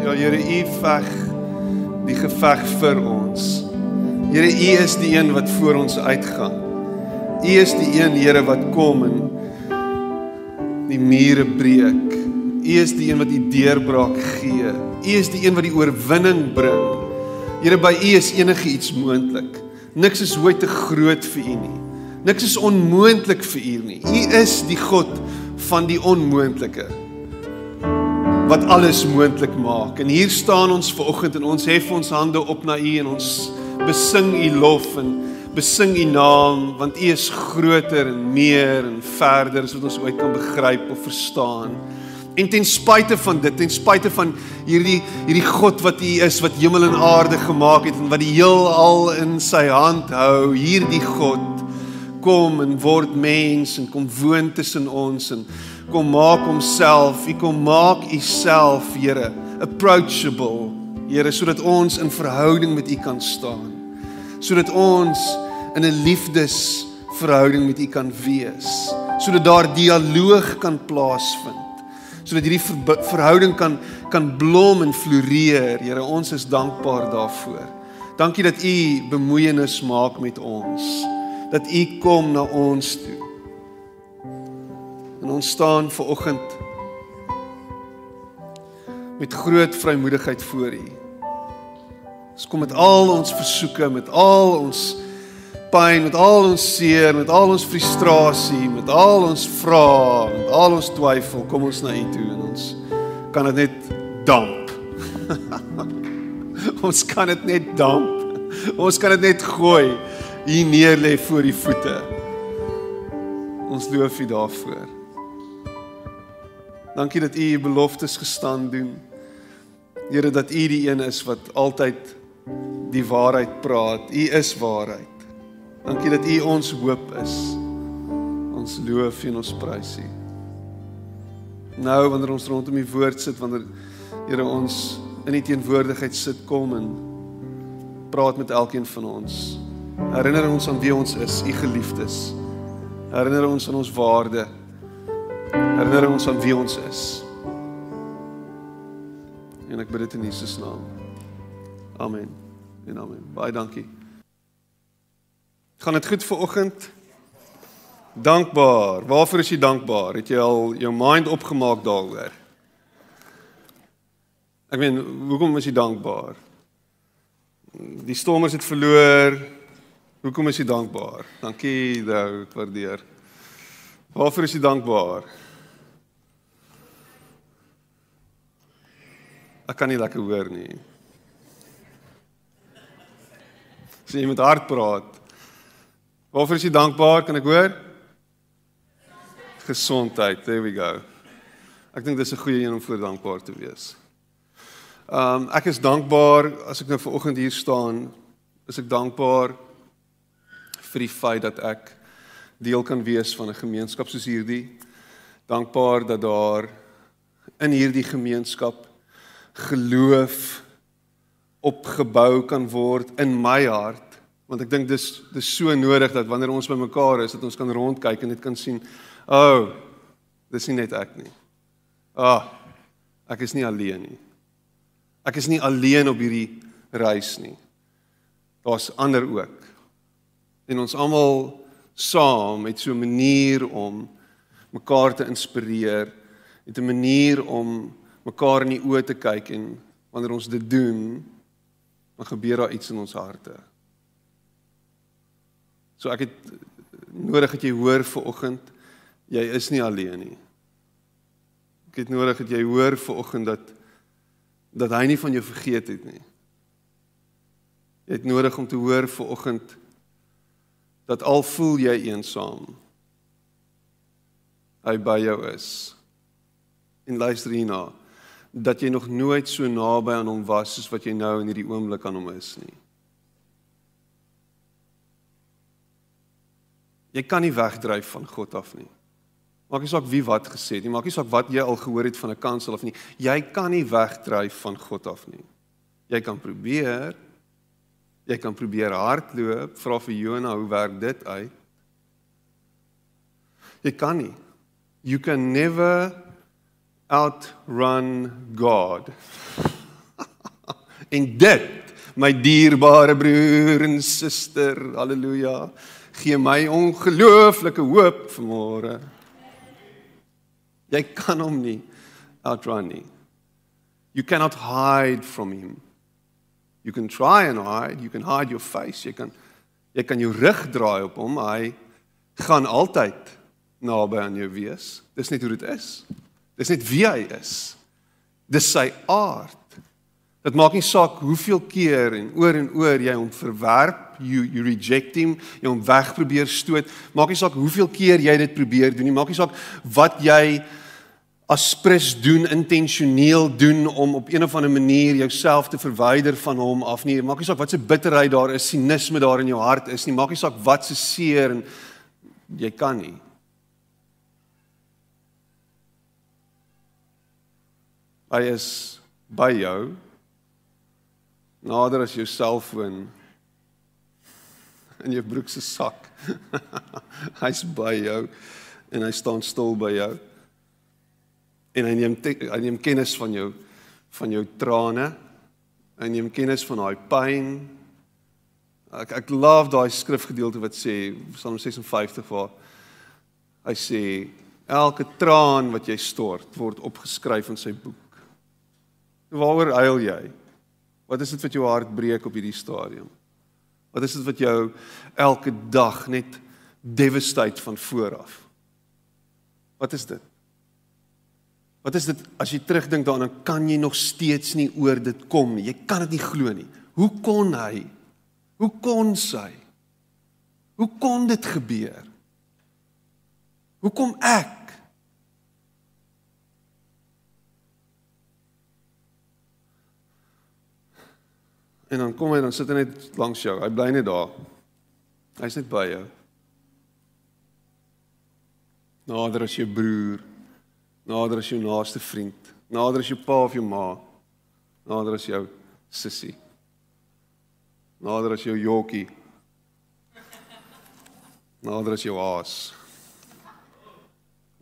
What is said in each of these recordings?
Ja Here, U veg die geveg vir ons. Here, U is die een wat voor ons uitgaan. U is die een Here wat kom en die mure breek. U is die een wat die deurbraak gee. U is die een wat die oorwinning bring. Here, by U is enigiets moontlik. Niks is ooit te groot vir U nie. Niks is onmoontlik vir U nie. U is die God van die onmoontlike wat alles moontlik maak. En hier staan ons ver oggend en ons hef ons hande op na U en ons besing U lof en besing U naam want U is groter en meer en verder as wat ons ooit kan begryp of verstaan. En ten spyte van dit, ten spyte van hierdie hierdie God wat U is wat hemel en aarde gemaak het en wat die heelal in sy hand hou, hierdie God kom en word mens en kom woon tussen ons en kom maak homself, U kom maak U self, Here, approachable, Here, sodat ons in verhouding met U kan staan. Sodat ons in 'n liefdesverhouding met U kan wees. Sodat daar dialoog kan plaasvind. Sodat hierdie ver verhouding kan kan blom en floreer. Here, ons is dankbaar daarvoor. Dankie dat U bemoeienis maak met ons. Dat U kom na ons toe. En ons staan ver oggend met groot vrymoedigheid voor U. Ons kom met al ons versoeke, met al ons pyn, met al ons seer, met al ons frustrasie, met al ons vrae, met al ons twyfel, kom ons na U toe en ons kan dit net damp. ons kan dit net damp. Ons kan dit net gooi hier neer lê voor U voete. Ons loof U daarvoor. Dankie dat U U beloftes gestaan doen. Here dat U die een is wat altyd die waarheid praat. U is waarheid. Dankie dat U ons hoop is. Ons loof en ons prys U. Nou wanneer ons rondom die woord sit, wanneer Here ons in die teenwoordigheid sit kom en praat met elkeen van ons. Herinner ons aan wie ons is, U geliefdes. Herinner ons aan ons waarde. Herinner ons aan wie ons is. En ek bid dit in Jesus naam. Amen. En amen. Baie dankie. Gaan dit goed vir oggend? Dankbaar. Waarvoor is jy dankbaar? Het jy al jou mind opgemaak daaroor? Ek meen, hoekom is jy dankbaar? Die stormers het verloor. Hoekom is jy dankbaar? Dankie, ek waardeer. Waarvoor is jy dankbaar? Ek kan nie lekker hoor nie. As jy met hart praat. Waarvoor is jy dankbaar? Kan ek hoor? Gesondheid. There we go. Ek dink dis 'n goeie een om voor dankbaar te wees. Um ek is dankbaar as ek nou ver oggend hier staan, is ek dankbaar vir die feit dat ek deel kan wees van 'n gemeenskap soos hierdie. Dankbaar dat daar in hierdie gemeenskap geloof opgebou kan word in my hart want ek dink dis dis so nodig dat wanneer ons bymekaar is dat ons kan rondkyk en net kan sien o oh, dis nie net ek nie. Ah oh, ek is nie alleen nie. Ek is nie alleen op hierdie reis nie. Daar's ander ook. En ons almal saam het so 'n manier om mekaar te inspireer, het 'n manier om mekaar in die oë te kyk en wanneer ons dit doen, dan gebeur daar iets in ons harte. So ek het nodig dat jy hoor vir oggend jy is nie alleen nie. Ek het nodig dat jy hoor vir oggend dat dat hy nie van jou vergeet het nie. Jy het nodig om te hoor vir oggend dat al voel jy eensaam hy by jou is. En luister hierna dat jy nog nooit so naby aan hom was soos wat jy nou in hierdie oomblik aan hom is nie. Jy kan nie wegdryf van God af nie. Maak nie saak wie wat gesê het nie, maak nie saak wat jy al gehoor het van 'n kansel of nie. Jy kan nie wegdryf van God af nie. Jy kan probeer. Jy kan probeer hardloop, vra vir Jona hoe werk dit uit? Jy kan nie. You can never outrun God. En dit, my dierbare broer en suster, haleluja, gee my ongelooflike hoop vanmôre. Jy kan hom nie outrun nie. You cannot hide from him. You can try and hide, you can hide your face, jy kan jy kan jou rug draai op hom, hy gaan altyd naby aan jou wees. Dis net hoe dit is. Dis net wie hy is. Dis sy aard. Dit maak nie saak hoeveel keer en oor en oor jy hom verwerp, you you reject him, jy hom weg probeer stoot. Maak nie saak hoeveel keer jy dit probeer doen nie. Maak nie saak wat jy aspres doen intentioneel doen om op een of ander manier jouself te verwyder van hom af nie. Maak nie saak wat se bitterheid daar is, sinisme daar in jou hart is nie. Maak nie saak wat se seer en jy kan nie. Hy is by jou nader as jou selfoon in jou broek se sak. Hy's by jou en hy staan stil by jou en hy neem hy neem kennis van jou van jou trane. Hy neem kennis van daai pyn. Ek ek love daai skrifgedeelte wat sê Psalm 56 waar hy sê elke traan wat jy stort word opgeskryf in sy boek. Waaroor huil jy? Wat is dit wat jou hart breek op hierdie stadium? Wat is dit wat jou elke dag net devastate van vooraf? Wat is dit? Wat is dit as jy terugdink daaraan kan jy nog steeds nie oor dit kom nie. Jy kan dit nie glo nie. Hoe kon hy? Hoe kon sy? Hoe kon dit gebeur? Hoe kom ek? En dan kom hy dan sit hy net langs jou. Hy bly net daar. Hy's net by jou. Nader as jou broer nader as jou naaste vriend, nader as jou pa of jou ma, nader as jou sussie. Nader as jou jokkie. Nader as jou haas.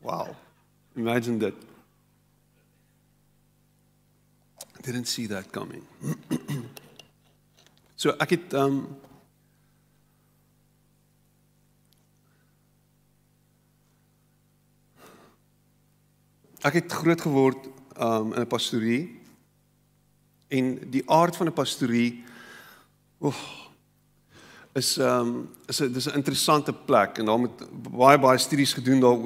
Wow. Imagine that. I didn't see that coming. so ek het um Ek het groot geword um in 'n pastorie en die aard van 'n pastorie oef is um is 'n dis 'n interessante plek en daar moet baie baie studies gedoen daar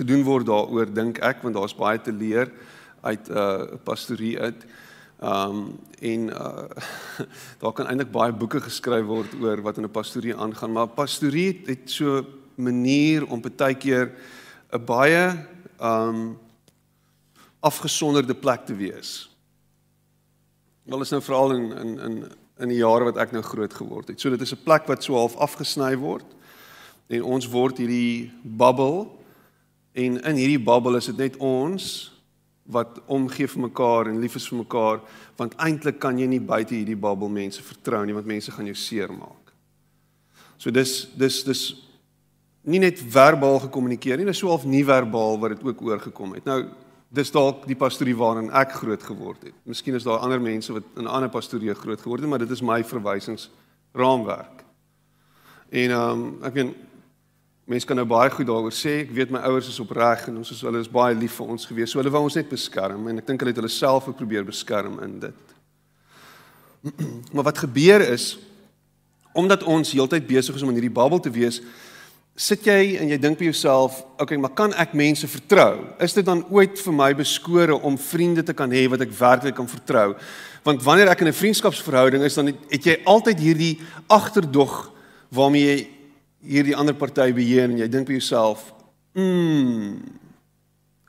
gedoen word daaroor dink ek want daar's baie te leer uit 'n uh, pastorie uit. Um en uh, daar kan eintlik baie boeke geskryf word oor wat in 'n pastorie aangaan, maar pastorie het so 'n manier om baie keer 'n baie um afgesonderde plek te wees. Wel is nou veral in in in in die jare wat ek nou groot geword het. So dit is 'n plek wat so half afgesny word en ons word hierdie bubbel en in hierdie bubbel is dit net ons wat omgee vir mekaar en lief is vir mekaar want eintlik kan jy nie buite hierdie bubbel mense vertrou nie want mense gaan jou seermaak. So dis dis dis nie net verbaal gekommunikeer nie, dis so half nie verbaal wat dit ook oorgekom het. Nou dis dalk die pastorie waarin ek groot geword het. Miskien is daar ander mense wat in 'n ander pastorie groot geword het, maar dit is my verwysingsraamwerk. En ehm um, ek weet mense kan nou baie goed daaroor sê. Ek weet my ouers is opreg en ons is hulle is baie lief vir ons gewees. So hulle wou ons net beskerm en ek dink hulle het hulle self ook probeer beskerm in dit. maar wat gebeur is omdat ons heeltyd besig is om in hierdie babbel te wees, sit jy en jy dink by jouself, okay, maar kan ek mense vertrou? Is dit dan ooit vir my beskore om vriende te kan hê wat ek werklik kan vertrou? Want wanneer ek in 'n vriendskapsverhouding is, dan het, het jy altyd hierdie agterdog waarmee jy hierdie ander party beheer en jy dink by jouself, "Mmm,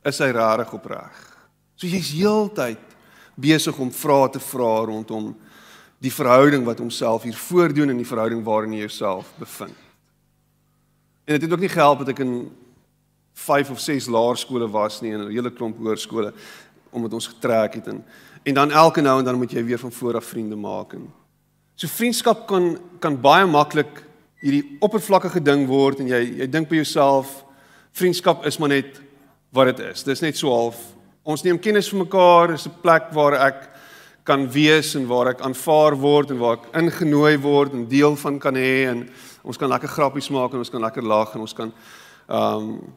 is hy rarig opreg?" So jy's heeltyd besig om vrae te vra rondom die verhouding wat homself hier voordoen en die verhouding waarin jy jouself bevind. En dit het ook nie gehelp dat ek in 5 of 6 laerskole was nie en 'n hele klomp hoërskole omdat ons getrek het en en dan elke nou en dan moet jy weer van voor af vriende maak en so vriendskap kan kan baie maklik hierdie oppervlakkige ding word en jy jy dink by jouself vriendskap is maar net wat dit is. Dis net so half ons neem kennis van mekaar, is 'n plek waar ek kan wees en waar ek aanvaar word en waar ek ingenooi word en deel van kan hê en ons kan lekker grappies maak en ons kan lekker lag en ons kan ehm um,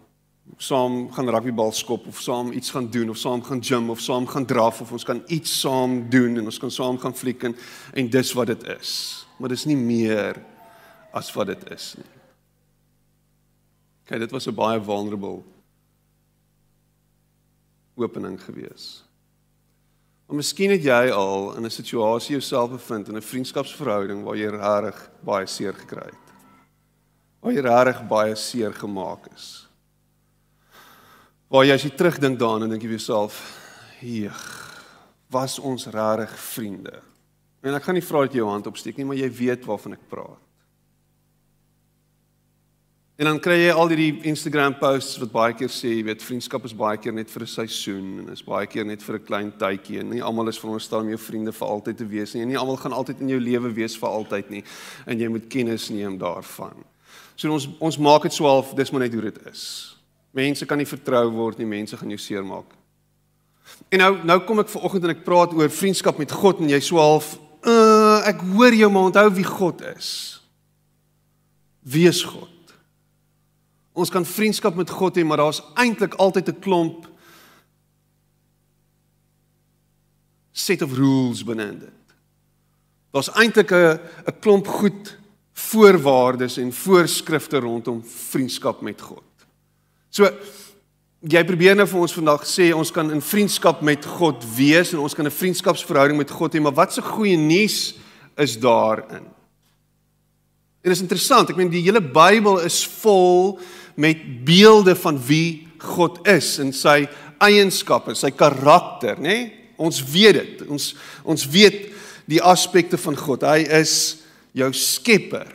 saam gaan rugbybal skop of saam iets gaan doen of saam gaan gym of saam gaan draf of ons kan iets saam doen en ons kan saam gaan fliek en en dis wat dit is. Maar dis nie meer as wat dit is nie. Kyk, dit was 'n baie vulnerable opening geweest. Maar miskien het jy al in 'n situasie jouself bevind in 'n vriendskapsverhouding waar jy regtig baie seer gekry het. Waar jy regtig baie seer gemaak is. Waar jy as jy terugdink daaraan en dink jy vir jouself, "Heeg, was ons regtig vriende?" En ek gaan nie vra dat jy jou hand opsteek nie, maar jy weet waarvan ek praat. En dan kry jy al hierdie Instagram posts wat baie keer sê, jy weet, vriendskap is baie keer net vir 'n seisoen en is baie keer net vir 'n klein tydjie en nie almal is veronderstel om jou vriende vir altyd te wees nie. En nie almal gaan altyd in jou lewe wees vir altyd nie. En jy moet kennis neem daarvan. So ons ons maak dit so half, dis maar net hoe dit is. Mense kan nie vertrou word nie, mense gaan jou seermaak. En nou nou kom ek ver oggend en ek praat oor vriendskap met God en jy so half, uh, ek hoor jou maar onthou wie God is. Wie is God? Ons kan vriendskap met God hê, maar daar's eintlik altyd 'n klomp set of rules binne dit. Daar's eintlik 'n 'n klomp goed voorwaardes en voorskrifte rondom vriendskap met God. So jy probeer nou vir ons vandag sê ons kan in vriendskap met God wees en ons kan 'n vriendskapsverhouding met God hê, maar wat se goeie nuus is daarin? En is interessant, ek meen die hele Bybel is vol met beelde van wie God is en sy eienskappe, sy karakter, nê? Nee? Ons weet dit. Ons ons weet die aspekte van God. Hy is jou skepper.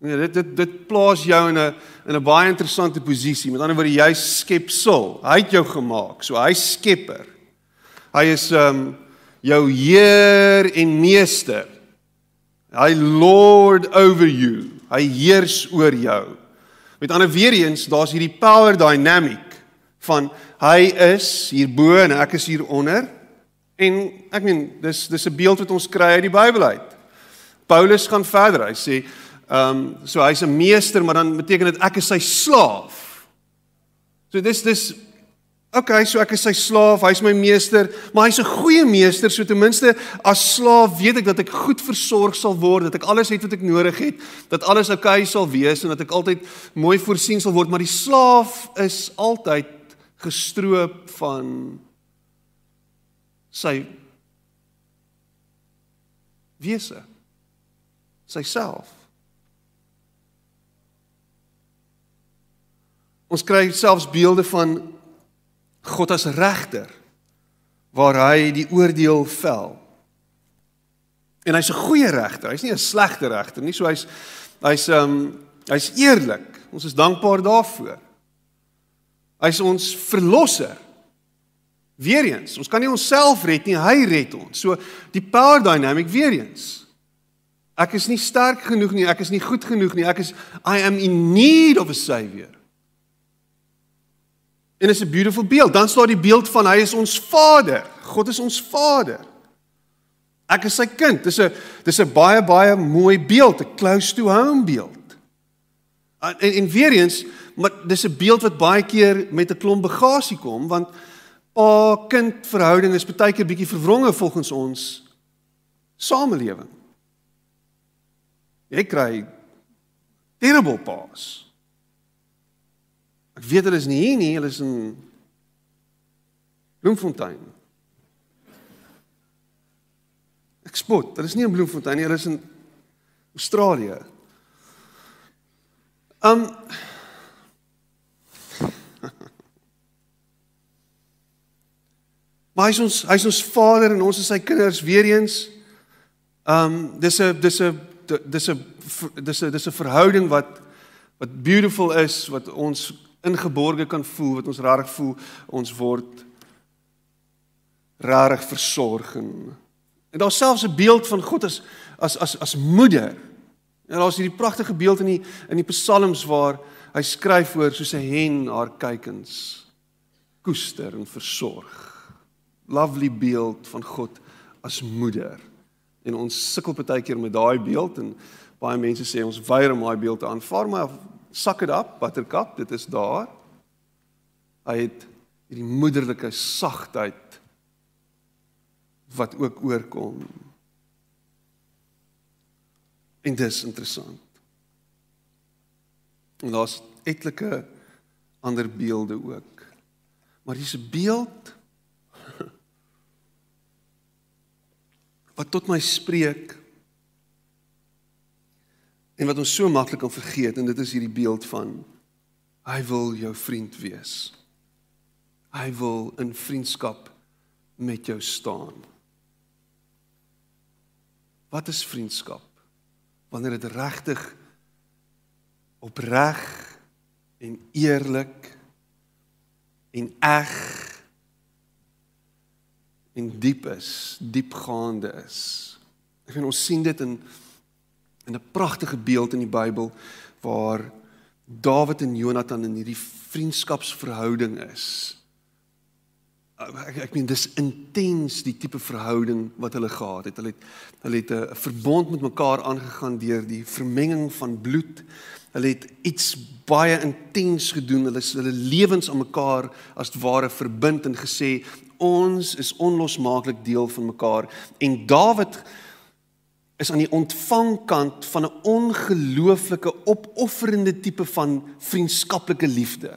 Nee, dit dit dit plaas jou in 'n in 'n baie interessante posisie. Met ander woorde, jy skepsel. Hy het jou gemaak. So hy skepper. Hy is um jou heer en meester. Hy lord over you. Hy heers oor jou. Met ander weer eens, daar's hierdie power dynamic van hy is hierbo en ek is hieronder. En ek meen, dis dis 'n beeld wat ons kry uit die Bybel uit. Paulus gaan verder. Hy sê, ehm, um, so hy's 'n meester, maar dan beteken dit ek is sy slaaf. So dis dis Okay, so ek is sy slaaf, hy's my meester, maar hy's 'n goeie meester, so ten minste as slaaf weet ek dat ek goed versorg sal word, dat ek alles het wat ek nodig het, dat alles oukei okay sal wees en dat ek altyd mooi voorsien sal word, maar die slaaf is altyd gestroop van sy wese, sy self. Ons kry selfs beelde van God as regter waar hy die oordeel vel. En hy's 'n goeie regter. Hy's nie 'n slegte regter nie. So hy's hy's um hy's eerlik. Ons is dankbaar daarvoor. Hy's ons verlosser. Weereens, ons kan nie onsself red nie, hy red ons. So die power dynamic weereens. Ek is nie sterk genoeg nie, ek is nie goed genoeg nie. Ek is I am in need of a savior. En is 'n beautiful beeld. Dan staan die beeld van hy is ons Vader. God is ons Vader. Ek is sy kind. Dis 'n dis 'n baie baie mooi beeld, 'n close to home beeld. En en weer eens, maar dis 'n beeld wat baie keer met 'n klomp bagasie kom want pa kind verhouding is baie keer bietjie verwronge volgens ons samelewing. Jy kry terrible pa's. Ek weet hulle is nie hier nie, hulle is in Bloemfontein. Ek spot, hulle is nie in Bloemfontein nie, hulle is in Australië. Um Maar hy is ons hy is ons Vader en ons is sy kinders weer eens. Um dis 'n dis 'n dis 'n dis 'n dis 'n verhouding wat wat beautiful is wat ons ingeborge kan voel wat ons regtig voel ons word regtig versorg en, en daar's selfs 'n beeld van God as as as as moeder. En daar's hierdie pragtige beeld in die in die psalms waar hy skryf oor soos 'n hen haar kykens koester en versorg. lovely beeld van God as moeder. En ons sukkel baie keer met daai beeld en baie mense sê ons weier om daai beeld te aanvaar, maar sak dit op, buttercup, dit is daar. Hy het hierdie moederlike sagtheid wat ook oorkom. En dis interessant. En daar's etlike ander beelde ook. Maar dis 'n beeld wat tot my spreek en wat ons so maklik kan vergeet en dit is hierdie beeld van hy wil jou vriend wees. Hy wil in vriendskap met jou staan. Wat is vriendskap? Wanneer dit regtig opreg en eerlik en eg en diep is, diepgaande is. Ek weet ons sien dit in in 'n pragtige beeld in die Bybel waar Dawid en Jonathan in hierdie vriendskapsverhouding is. Ek ek meen dis intens die tipe verhouding wat hulle gehad het. Hulle het hulle het 'n verbond met mekaar aangegaan deur die vermenging van bloed. Hulle het iets baie intens gedoen. Hulle hulle lewens aan mekaar as ware verbind en gesê ons is onlosmaaklik deel van mekaar en Dawid is aan die ontvangkant van 'n ongelooflike opofferende tipe van vriendskaplike liefde.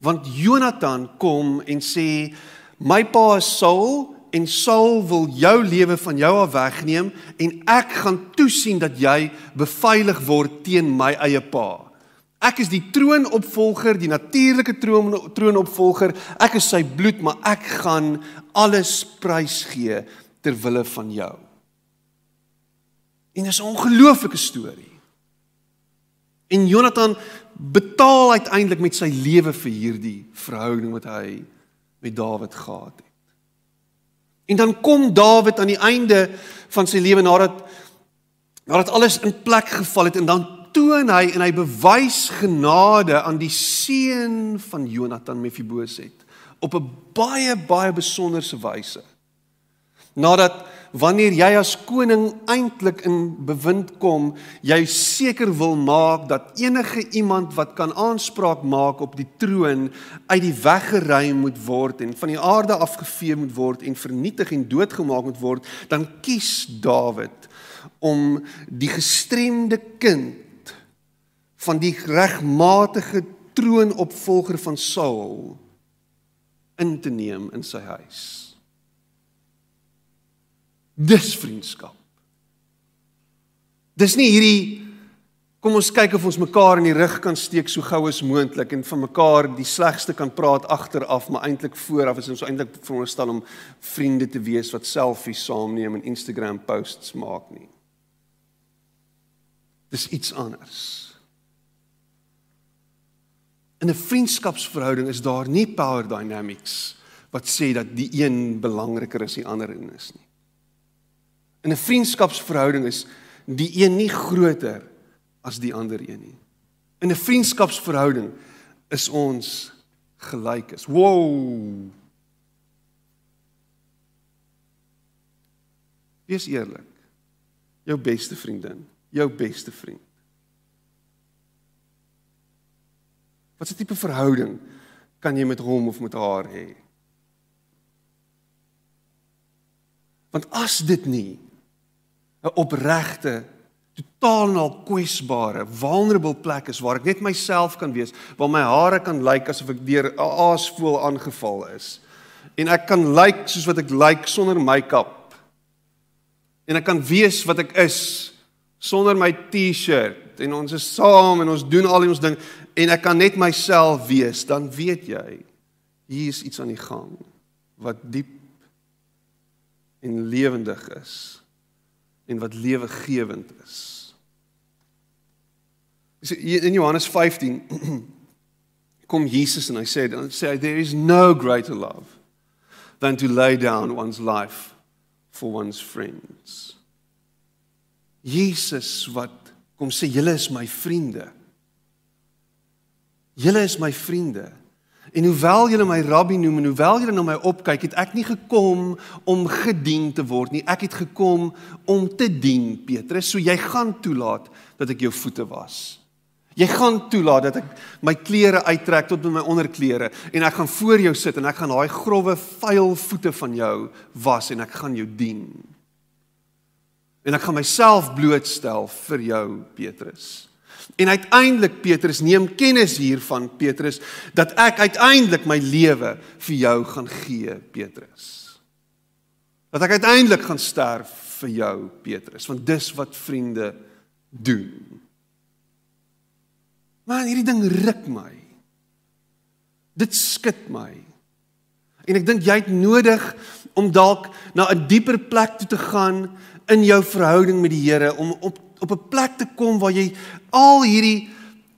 Want Jonathan kom en sê my pa is Saul en Saul wil jou lewe van jou af wegneem en ek gaan toesien dat jy beveilig word teen my eie pa. Ek is die troonopvolger, die natuurlike troon troonopvolger. Ek is sy bloed, maar ek gaan alles prysgee ter wille van jou. En dis 'n ongelooflike storie. En Jonathan betaal uiteindelik met sy lewe vir hierdie verhouding wat hy met Dawid gehad het. En dan kom Dawid aan die einde van sy lewe nadat nadat alles in plek geval het en dan toon hy en hy bewys genade aan die seun van Jonathan Mephiboset op 'n baie baie besonderse wyse. Nadat wanneer jy as koning eintlik in bewind kom, jy seker wil maak dat enige iemand wat kan aanspraak maak op die troon uit die weg geruim moet word en van die aarde afgevee moet word en vernietig en doodgemaak moet word, dan kies Dawid om die gestremde kind van die regmatige troonopvolger van Saul in te neem in sy huis. Dis vriendskap. Dis nie hierdie kom ons kyk of ons mekaar in die rug kan steek so gou as moontlik en van mekaar die slegste kan praat agteraf, maar eintlik vooraf is ons eintlik veronderstel om vriende te wees wat selfies saamneem en Instagram posts maak nie. Dis iets anders. In 'n vriendskapsverhouding is daar nie power dynamics wat sê dat die een belangriker as die ander een is nie. In 'n vriendskapsverhouding is die een nie groter as die ander een nie. In 'n vriendskapsverhouding is ons gelyk is. Wow. Wees eerlik. Jou beste vriendin, jou beste vriend Wat 'n tipe verhouding kan jy met hom of met haar hê? Want as dit nie 'n opregte, totaal en al kwesbare, vulnerable plek is waar ek net myself kan wees, waar my hare kan lyk asof ek deur 'n aasvoël aangeval is. En ek kan lyk soos wat ek lyk sonder make-up en ek kan wees wat ek is sonder my T-shirt. En ons is saam en ons doen al ons ding. En ek kan net myself wees, dan weet jy hier is iets aan die gang wat diep en lewendig is en wat lewegewend is. So in Johannes 15 kom Jesus en hy sê dan sê hy there is no greater love than to lay down one's life for one's friends. Jesus wat kom sê julle is my vriende. Julle is my vriende. En hoewel julle my rabbi noem en hoewel julle na my opkyk, het ek nie gekom om gedien te word nie. Ek het gekom om te dien, Petrus. So jy gaan toelaat dat ek jou voete was. Jy gaan toelaat dat ek my klere uittrek tot by my onderklere en ek gaan voor jou sit en ek gaan daai grouwe, vuil voete van jou was en ek gaan jou dien. En ek gaan myself blootstel vir jou, Petrus. En uiteindelik Petrus neem kennis hiervan Petrus dat ek uiteindelik my lewe vir jou gaan gee Petrus. Dat ek uiteindelik gaan sterf vir jou Petrus want dis wat vriende doen. Maar hierdie ding ruk my. Dit skud my. En ek dink jy het nodig om dalk na 'n dieper plek toe te gaan in jou verhouding met die Here om op op 'n plek te kom waar jy al hierdie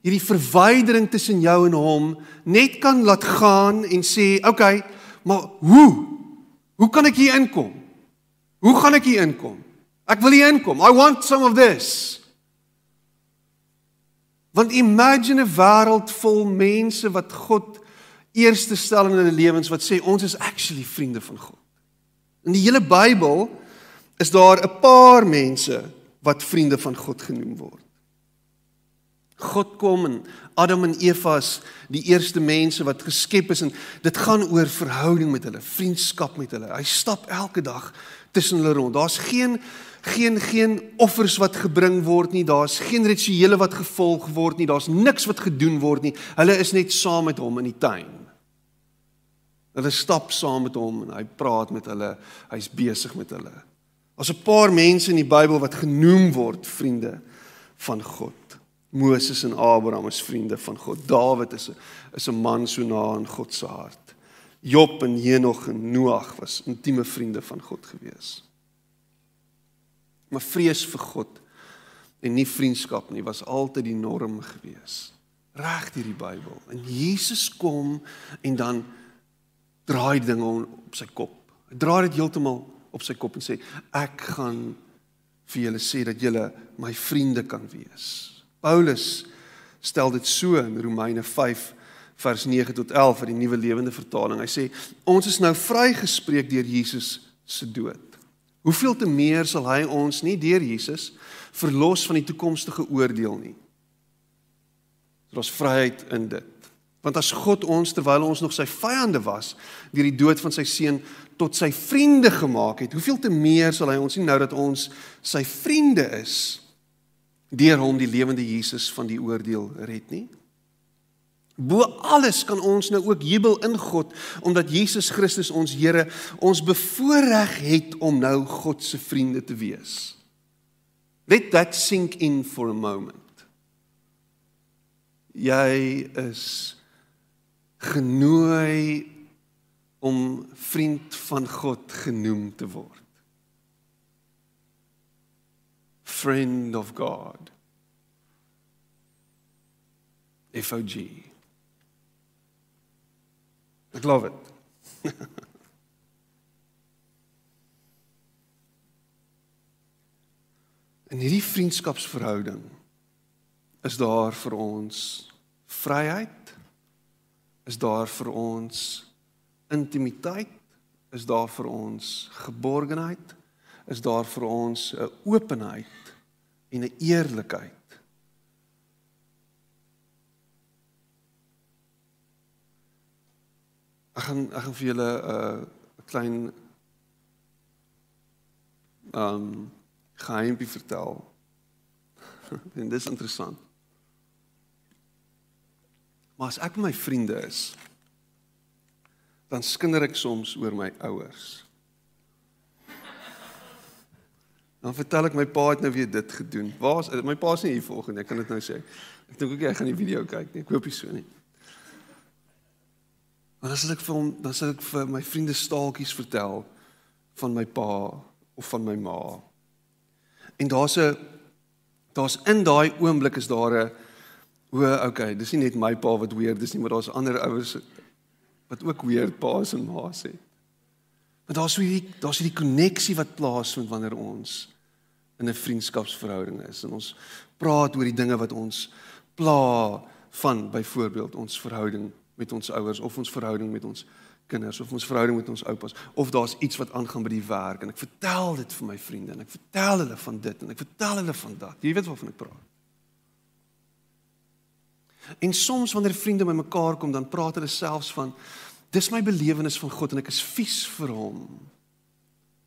hierdie verwydering tussen jou en hom net kan laat gaan en sê, "Oké, okay, maar hoe? Hoe kan ek hier inkom? Hoe gaan ek hier inkom? Ek wil hier inkom. I want some of this." Want imagine 'n wêreld vol mense wat God eerste stel in hulle lewens wat sê ons is actually vriende van God. In die hele Bybel is daar 'n paar mense wat vriende van God genoem word. God kom en Adam en Eva is die eerste mense wat geskep is en dit gaan oor verhouding met hulle, vriendskap met hulle. Hy stap elke dag tussen hulle rond. Daar's geen geen geen offers wat gebring word nie. Daar's geen rituele wat gevolg word nie. Daar's niks wat gedoen word nie. Hulle is net saam met hom in die tuin. Hulle stap saam met hom en hy praat met hulle. Hy's besig met hulle. Daar's 'n paar mense in die Bybel wat genoem word vriende van God. Moses en Abraham is vriende van God. Dawid is 'n is 'n man so na aan God se hart. Job en Henog en Noag was intieme vriende van God gewees. Maar vrees vir God en nie vriendskap nie was altyd die norm gewees. Reg deur die Bybel. En Jesus kom en dan draai dinge op sy kop. Hy draai dit heeltemal op sy kop en sê ek gaan vir julle sê dat julle my vriende kan wees. Paulus stel dit so in Romeine 5 vers 9 tot 11 uit die Nuwe Lewende Vertaling. Hy sê ons is nou vrygespreek deur Jesus se dood. Hoeveel te meer sal hy ons nie deur Jesus verlos van die toekomstige oordeel nie. Dit is vryheid in dit. Want as God ons terwyl ons nog sy vyande was, deur die dood van sy seun tot sy vriende gemaak het, hoeveel te meer sal hy ons nie nou dat ons sy vriende is deur hom die lewende Jesus van die oordeel red nie? Bo alles kan ons nou ook jubel in God omdat Jesus Christus ons Here ons bevoorreg het om nou God se vriende te wees. Let that sink in for a moment. Jy is genooi om vriend van God genoem te word. Friend of God. FOG. I love it. In hierdie vriendskapsverhouding is daar vir ons vryheid is daar vir ons intimiteit, is daar vir ons geborgenheid, is daar vir ons 'n openheid en 'n eerlikheid. Ek gaan ek gaan vir julle 'n uh, klein ehm um, geheimpie vertel. en dis interessant. Maar as ek met my vriende is, dan skinder ek soms oor my ouers. Dan vertel ek my pa het nou weer dit gedoen. Waar is my pa is nie hier volgende, ek kan dit nou sê. Ek dink ook jy gaan die video kyk nie. Ek hoop jy so nie. Maar dan sal ek vir hom, dan sal ek vir my vriende staaltjies vertel van my pa of van my ma. En daar's 'n daar's in daai oomblik is daar 'n O, okay, dis nie net my pa wat weird is nie, maar daar's ander ouers wat ook weird pa's en ma's het. Maar daar's so hierdie daar's hierdie koneksie wat plaasvind wanneer ons in 'n vriendskapsverhouding is en ons praat oor die dinge wat ons pla van byvoorbeeld ons verhouding met ons ouers of ons verhouding met ons kinders of ons verhouding met ons oupas of daar's iets wat aangaan by die werk en ek vertel dit vir my vriende en ek vertel hulle van dit en ek vertel hulle van dat. Jy weet waarvan ek praat. En soms wanneer vriende by mekaar kom, dan praat hulle selfs van dis my belewenis van God en ek is vies vir hom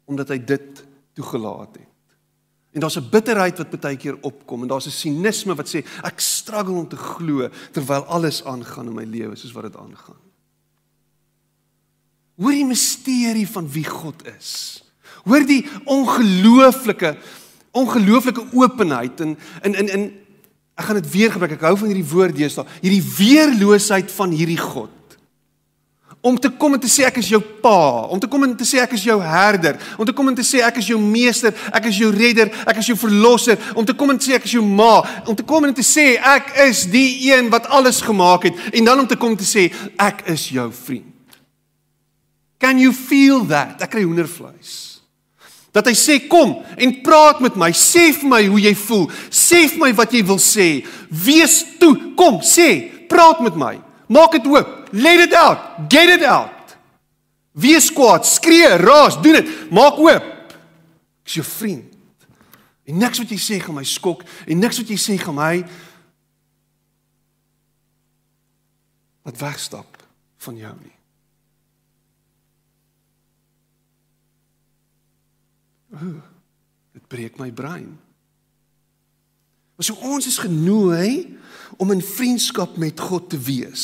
omdat hy dit toegelaat het. En daar's 'n bitterheid wat baie keer opkom en daar's 'n sinisme wat sê ek struggle om te glo terwyl alles aangaan in my lewe soos wat dit aangaan. Hoor die misterie van wie God is. Hoor die ongelooflike ongelooflike openheid en in in in Ek gaan dit weer gebruik. Ek hou van hierdie woord deesdae. Hierdie weerloosheid van hierdie God. Om te kom en te sê ek is jou pa, om te kom en te sê ek is jou herder, om te kom en te sê ek is jou meester, ek is jou redder, ek is jou verlosser, om te kom en te sê ek is jou ma, om te kom en te sê ek is die een wat alles gemaak het en dan om te kom te sê ek is jou vriend. Can you feel that? Ek kry hoendervleis. Dat hy sê kom en praat met my, sê vir my hoe jy voel, sê vir my wat jy wil sê. Wees toe, kom, sê, praat met my. Maak dit oop. Let it out. Get it out. Wees kwaad, skree, raas, doen dit. Maak oop. Ek is jou vriend. En niks wat jy sê gaan my skok en niks wat jy sê gaan my wat wegstap van jou nie. Dit breek my brein. Maar so ons is genooi om in vriendskap met God te wees.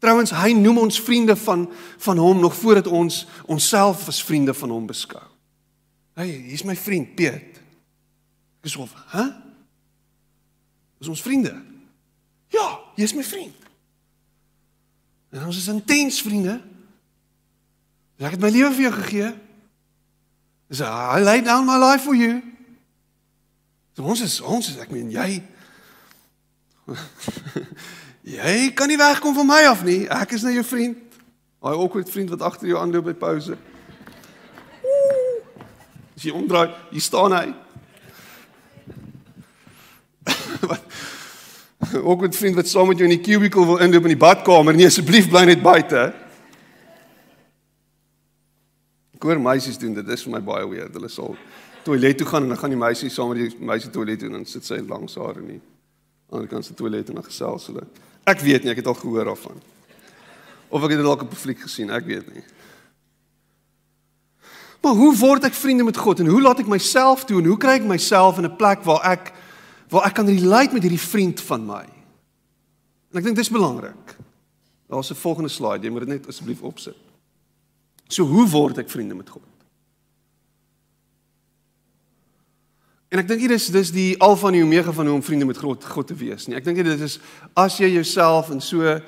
Trouwens, hy noem ons vriende van van hom nog voordat ons onsself as vriende van hom beskou. Hey, hier's my vriend Piet. Ek is of, hè? Is ons vriende? Ja, jy's my vriend. En ons is intens vriende. Ek het my lewe vir jou gegee. So I laid down my life for you. So ons is ons is ek meen jy jy kan nie wegkom van my af nie. Ek is nou jou vriend. Daai awkward vriend wat agter jou aanloop by pouse. As jy omdraai, hier staan hy. wat awkward vriend wat saam met jou in die cubicle wil inloop in die badkamer. Nee, asseblief bly net buite. Hoor meisies doen dit. Dit is vir my baie weird. Hulle sal toilet toe gaan en dan gaan die meisie saam met die meisie toilet toe en dan sit sy langs haar in die ander kant se toilet en dan gesels hulle. Ek weet nie, ek het al gehoor daarvan. Of ek het dit dalk op 'n fliek gesien, ek weet nie. Maar hoe word ek vriende met God en hoe laat ek myself toe en hoe kry ek myself in 'n plek waar ek waar ek kan relate met hierdie vriend van my? En ek dink dis belangrik. Daar's 'n volgende slide, jy moet dit net asseblief opsit. So hoe word ek vriende met God? En ek dink hier is dis die alfa en die omega van hoe om vriende met God God te wees nie. Ek dink dit is as jy jouself in so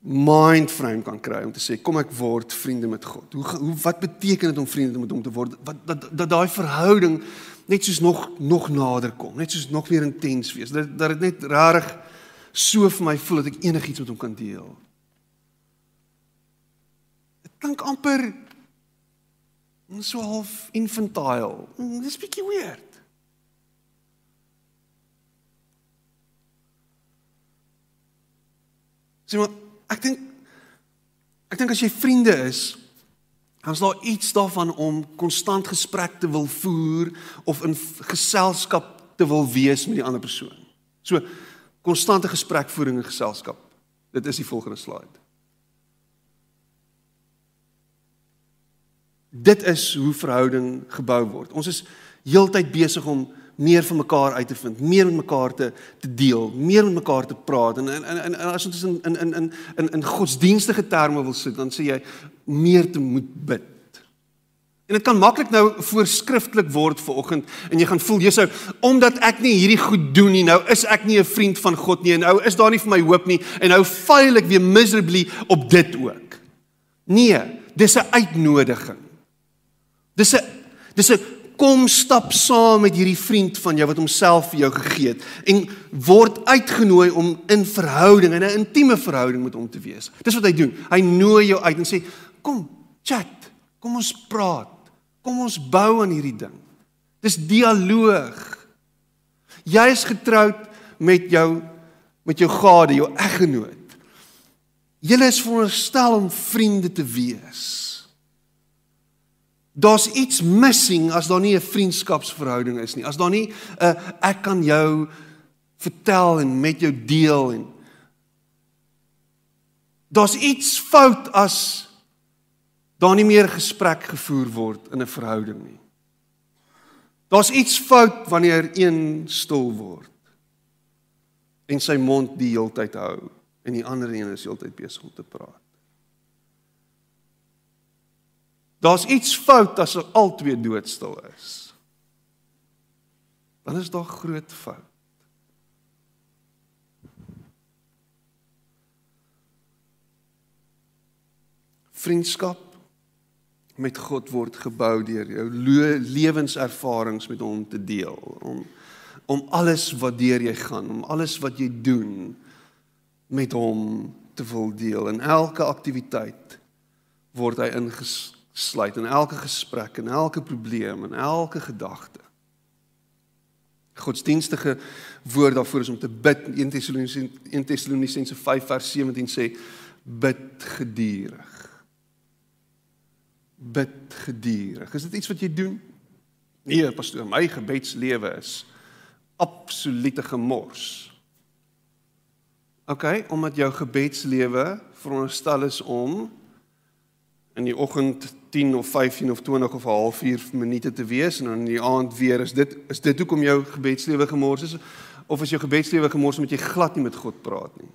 mind frame kan kry om te sê kom ek word vriende met God. Hoe, hoe wat beteken dit om vriende met hom te word? Wat dat dat daai verhouding net soos nog nog nader kom, net soos nog meer intens wees. Dat dat dit net rarig so vir my voel dat ek enigiets met hom kan deel klink amper so half infantile. Mm, dis bietjie weird. Sien maar, ek dink ek dink as jy vriende is, is daar iets daarvan om konstant gesprek te wil voer of in geselskap te wil wees met die ander persoon. So konstante gesprekvoering en geselskap. Dit is die volgende slide. Dit is hoe verhouding gebou word. Ons is heeltyd besig om meer van mekaar uit te vind, meer met mekaar te te deel, meer met mekaar te praat en en en, en as ons in in in in in in godsdienstige terme wil sit, dan sê jy meer te moet bid. En dit kan maklik nou voorskrifklik word vir oggend en jy gaan voel jy sou omdat ek nie hierdie goed doen nie, nou is ek nie 'n vriend van God nie en nou is daar nie vir my hoop nie en nou faal ek weer miserably op dit ook. Nee, dis 'n uitnodiging. Dis 'n dis 'n kom stap saam met hierdie vriend van jou wat homself vir jou gegee het en word uitgenooi om in verhouding en 'n intieme verhouding met hom te wees. Dis wat hy doen. Hy nooi jou uit en sê kom chat, kom ons praat. Kom ons bou aan hierdie ding. Dis dialoog. Jy is getroud met jou met jou gade, jou eggenoot. Julle is veronderstel om vriende te wees. Daar's iets missing as daar nie 'n vriendskapsverhouding is nie. As daar nie 'n uh, ek kan jou vertel en met jou deel en daar's iets fout as daar nie meer gesprek gevoer word in 'n verhouding nie. Daar's iets fout wanneer een stil word en sy mond die heeltyd hou en die ander een is heeltyd besig om te praat. Daar's iets fout as hulle albei doodstil is. Dan is daar groot fout. Vriendskap met God word gebou deur jou lewenservarings met hom te deel om om alles wat deur jy gaan, om alles wat jy doen met hom te wil deel. In elke aktiwiteit word hy ingesluit in elke gesprek en elke probleem en elke gedagte. Godsdienstige woord daarvoor is om te bid. 1 Tessalonisense 1 Tessalonisense 5 vers 17 sê bid geduldig bid geduldig. Is dit iets wat jy doen? Nee, pastoor, my gebedslewe is absolute gemors. OK, omdat jou gebedslewe veronderstel is om in die oggend 10 of 15 of 20 of 'n halfuur minute te wees en dan in die aand weer is dit is dit hoekom jou gebedslewe gemors is of is jou gebedslewe gemors omdat jy glad nie met God praat nie?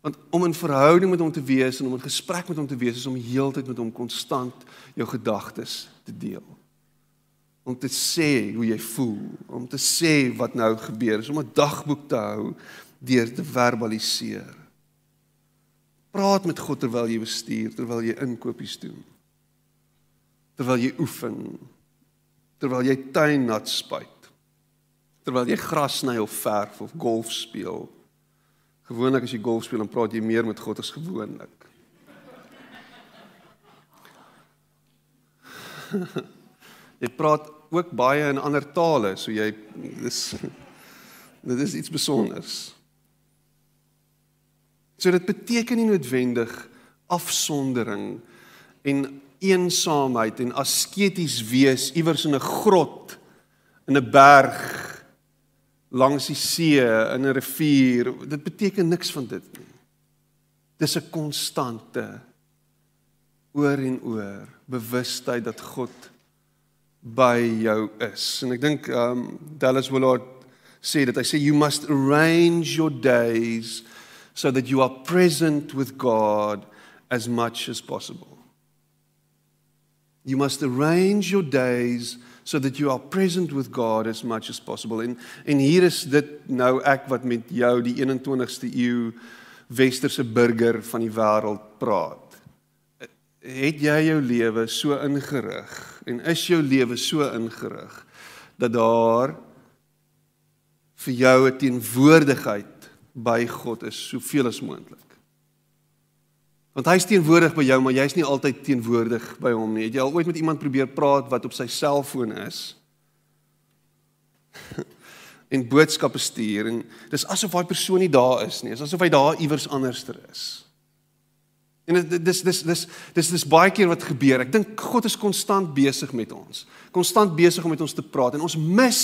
Want om in verhouding met hom te wees en om in gesprek met hom te wees is om heeltyd met hom konstant jou gedagtes te deel. Om te sê hoe jy voel, om te sê wat nou gebeur, is om 'n dagboek te hou deur te verbaliseer. Praat met God terwyl jy bestuur, terwyl jy inkopies doen. Terwyl jy oefen, terwyl jy tuin nat spuit. Terwyl jy gras sny of verf of golf speel Gewoonlik as jy golf speel, dan praat jy meer met God as gewoonlik. jy praat ook baie in ander tale, so jy dis dit is iets spesiaals. So dit beteken nie noodwendig afsondering en eensaamheid en asketies wees iewers in 'n grot in 'n berg langs die see, in 'n rivier. Dit beteken niks van dit nie. Dis 'n konstante oor en oor bewustheid dat God by jou is. En ek dink um Dallas Willard sê dat hy sê you must arrange your days so that you are present with God as much as possible. You must arrange your days so that you are present with God as much as possible. En en hier is dit nou ek wat met jou die 21ste eeu westerse burger van die wêreld praat. Het jy jou lewe so ingerig en is jou lewe so ingerig dat daar vir jou 'n teenwoordigheid by God is soveel as moontlik? Want hy is teenwoordig by jou, maar jy's nie altyd teenwoordig by hom nie. Het jy al ooit met iemand probeer praat wat op sy selfoon is? en boodskappe stuur en dis asof daai persoon nie daar is nie. Dis asof hy daar iewers anderster is. En dit dis dis dis dis dis baie keer wat gebeur. Ek dink God is konstant besig met ons. Konstant besig om met ons te praat en ons mis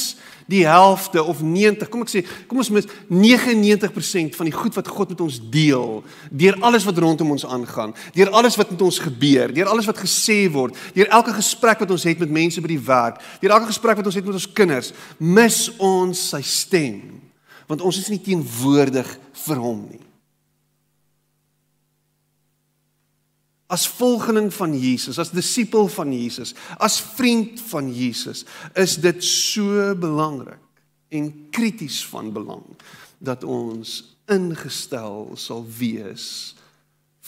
die helfte of 90, kom ek sê, kom ons mis 99% van die goed wat God met ons deel deur alles wat rondom ons aangaan, deur alles wat met ons gebeur, deur alles wat gesê word, deur elke gesprek wat ons het met mense by die werk, deur elke gesprek wat ons het met ons kinders, mis ons sy stem. Want ons is nie teenwoordig vir hom nie. As volgeling van Jesus, as disipel van Jesus, as vriend van Jesus, is dit so belangrik en krities van belang dat ons ingestel sal wees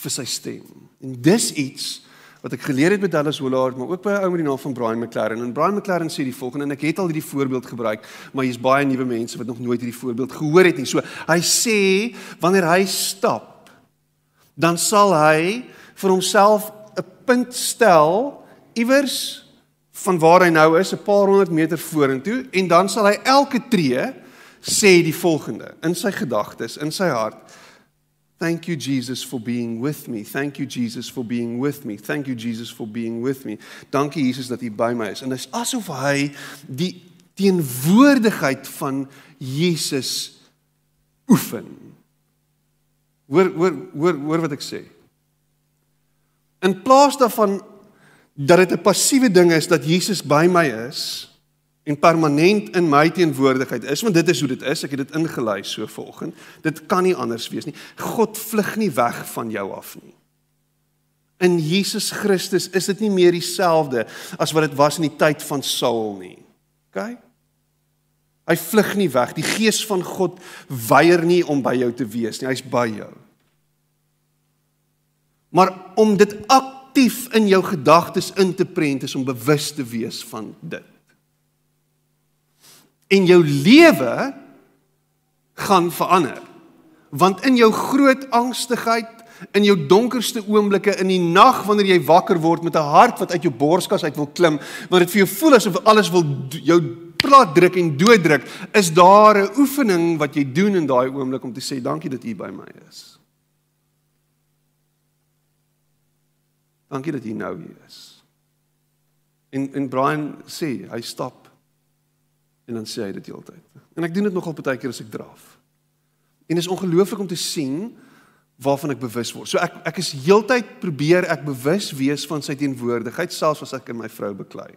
vir sy stem. En dis iets wat ek geleer het met Dallas Willard, maar ook by 'n ou met die naam van Brian McLaren. En Brian McLaren sê die volgende en ek het al hierdie voorbeeld gebruik, maar hier's baie nuwe mense wat nog nooit hierdie voorbeeld gehoor het nie. So hy sê wanneer hy stap, dan sal hy vir homself 'n punt stel iewers van waar hy nou is, 'n paar honderd meter vorentoe en dan sal hy elke tree sê die volgende in sy gedagtes, in sy hart Thank you Jesus for being with me. Thank you Jesus for being with me. Thank you Jesus for being with me. Dankie Jesus dat U by my is. En dit is asof hy die teenwoordigheid van Jesus oefen. Hoor hoor hoor hoor wat ek sê. In plaas daarvan dat dit 'n passiewe ding is dat Jesus by my is, en permanent in my teenwoordigheid is want dit is hoe dit is ek het dit ingelei so volgens dit kan nie anders wees nie. God vlug nie weg van jou af nie. In Jesus Christus is dit nie meer dieselfde as wat dit was in die tyd van Saul nie. OK? Hy vlug nie weg. Die gees van God weier nie om by jou te wees nie. Hy's by jou maar om dit aktief in jou gedagtes in te prent is om bewus te wees van dit en jou lewe gaan verander. Want in jou groot angstigheid, in jou donkerste oomblikke in die nag wanneer jy wakker word met 'n hart wat uit jou borskas uit wil klim, want dit vir jou voel asof alles wil jou plat druk en dooddruk, is daar 'n oefening wat jy doen in daai oomblik om te sê dankie dat U by my is. Dankie dat U nou hier is. En en Brian sê, hy stap En dan sê hy dit heeltyd. En ek doen dit nogal baie keer as ek draf. En is ongelooflik om te sien waarvan ek bewus word. So ek ek is heeltyd probeer ek bewus wees van sy teenwoordigheid selfs as ek in my vrou beklei.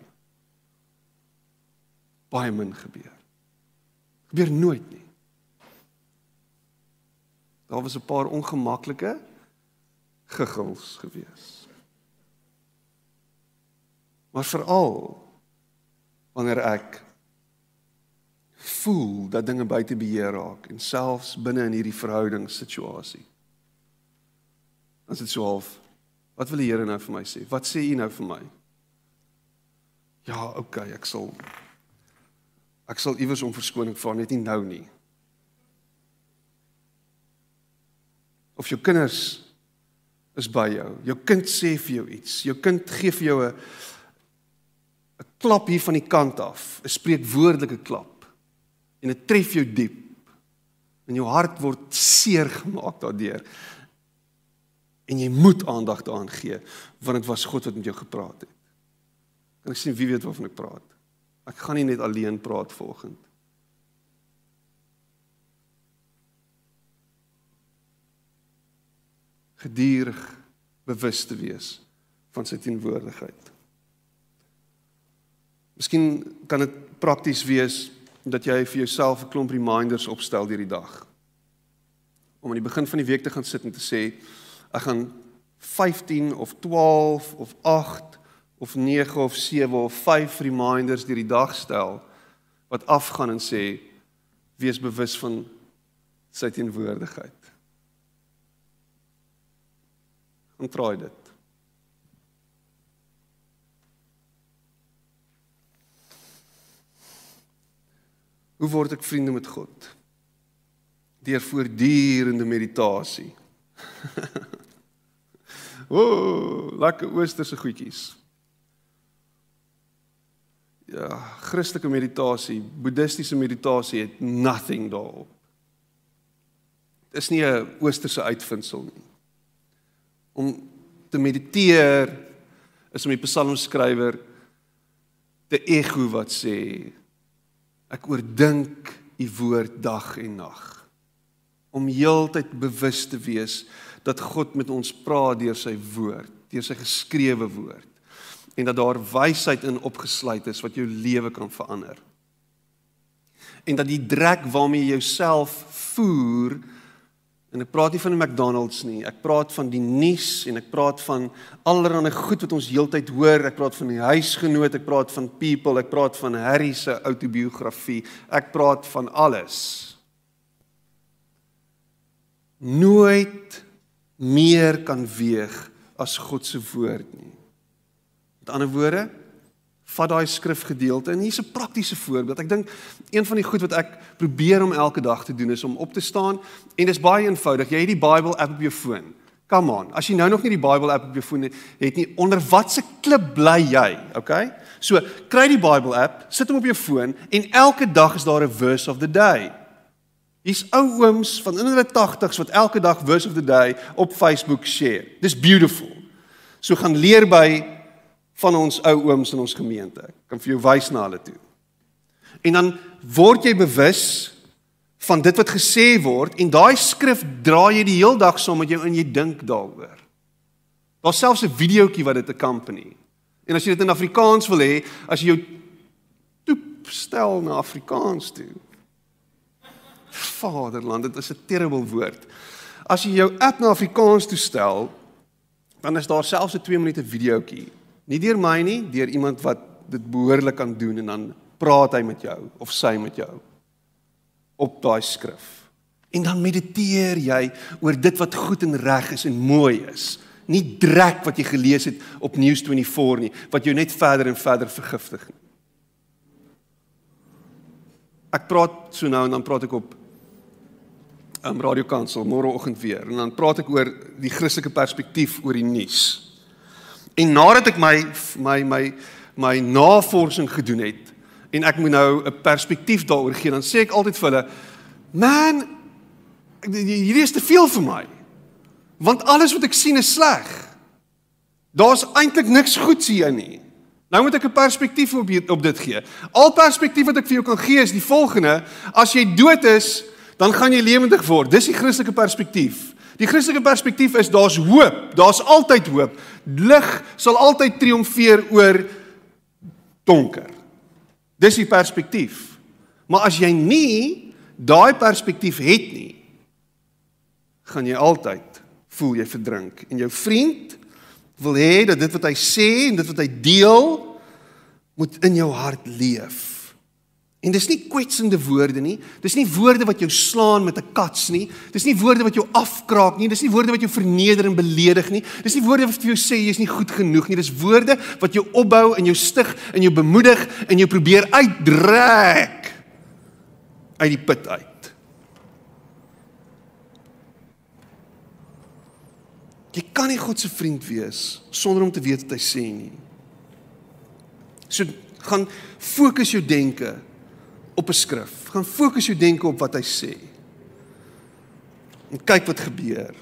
Baie min gebeur. Gebeur nooit nie. Daar was 'n paar ongemaklike gegils gewees. Maar veral wanneer ek voel dat dinge buite beheer raak en selfs binne in hierdie verhoudingssituasie. As dit so half wat wil die Here nou vir my sê? Wat sê U nou vir my? Ja, okay, ek sal ek sal iewers om verskoning vra, net nie nou nie. Of jou kinders is by jou. Jou kind sê vir jou iets. Jou kind gee vir jou 'n klap hier van die kant af, 'n spreekwoordelike klap en dit tref jou diep en jou hart word seer gemaak daardeur en jy moet aandag daaraan gee want dit was God wat met jou gepraat het. Kan ek sien wie weet waarvan ek praat? Ek gaan nie net alleen praat volgende. Geduldig bewus te wees van sy teenwoordigheid. Miskien kan dit prakties wees dat jy vir jouself 'n klomp reminders opstel deur die dag. Om aan die begin van die week te gaan sit en te sê ek gaan 15 of 12 of 8 of 9 of 7 of 5 reminders deur die dag stel wat afgaan en sê wees bewus van sy teenwoordigheid. Ontprooi dit. Hoe word ek vriende met God? Deur voortdurende meditasie. Ooh, lekker oosterse goedjies. Ja, Christelike meditasie, boeddhistiese meditasie het nothing daarop. Dit is nie 'n oosterse uitvinding nie. Om te mediteer is om die psalmskrywer te ego wat sê Ek oordink u woord dag en nag om heeltyd bewus te wees dat God met ons praat deur sy woord, deur sy geskrewe woord en dat daar wysheid in opgesluit is wat jou lewe kan verander. En dat die drek waarmee jy jouself voer En ek praat nie van die McDonald's nie. Ek praat van die nuus en ek praat van allerlei goed wat ons heeltyd hoor. Ek praat van die huisgenoot, ek praat van people, ek praat van Harry se outobiografie. Ek praat van alles. Nooit meer kan weeg as God se woord nie. Met ander woorde, vat daai skrifgedeelte en hier's 'n praktiese voorbeeld. Ek dink een van die goed wat ek probeer om elke dag te doen is om op te staan en dis baie eenvoudig. Jy het die Bible app op jou foon. Come on. As jy nou nog nie die Bible app op jou foon het, nie onder watse klip bly jy, okay? So, kry die Bible app, sit hom op jou foon en elke dag is daar 'n verse of the day. Hier's ou ooms van in hulle 80's wat elke dag verse of the day op Facebook share. Dis beautiful. So gaan leer by van ons ou ooms in ons gemeente. Ek kan vir jou wys na hulle toe. En dan word jy bewus van dit wat gesê word en daai skrif dra jy die heel dag saam met jou en jy dink daaroor. Daar's selfs 'n videoetjie wat dit accompany. En as jy dit in Afrikaans wil hê, as jy jou toep stel na Afrikaans toe. Vaderland, dit is 'n terrible woord. As jy jou app na Afrikaans toestel, dan is daar selfs 'n 2 minute videoetjie. Nie deur my nie, deur iemand wat dit behoorlik kan doen en dan praat hy met jou of sy met jou op daai skrif. En dan mediteer jy oor dit wat goed en reg is en mooi is. Nie drek wat jy gelees het op News24 nie, wat jou net verder en verder vergiftig nie. Ek praat so nou en dan praat ek op um, Radio Kansel môreoggend weer en dan praat ek oor die Christelike perspektief oor die nuus. En nadat ek my my my my navorsing gedoen het en ek moet nou 'n perspektief daaroor gee, dan sê ek altyd vir hulle, "Man, hierdie is te veel vir my. Want alles wat ek sien is sleg. Daar's eintlik niks goeds hier nie." Nou moet ek 'n perspektief op op dit gee. Al perspektief wat ek vir jou kan gee is die volgende: as jy dood is, dan gaan jy lewendig word. Dis die Christelike perspektief. Die Christelike perspektief is daar's hoop, daar's altyd hoop. Lig sal altyd triomfeer oor donker. Dis die perspektief. Maar as jy nie daai perspektief het nie, gaan jy altyd voel jy verdrink en jou vriend wil hê dat dit wat hy sê en dit wat hy deel moet in jou hart leef. En dis nie kwetsende woorde nie. Dis nie woorde wat jou slaan met 'n kats nie. Dis nie woorde wat jou afkraak nie. Dis nie woorde wat jou verneder en beledig nie. Dis nie woorde wat vir jou sê jy's nie goed genoeg nie. Dis woorde wat jou opbou en jou stig en jou bemoedig en jou probeer uitdrek uit die put uit. Jy kan nie God se vriend wees sonder om te weet wat hy sê nie. So gaan fokus jou denke op 'n skrif. Gaan fokus jou denke op wat hy sê. En kyk wat gebeur.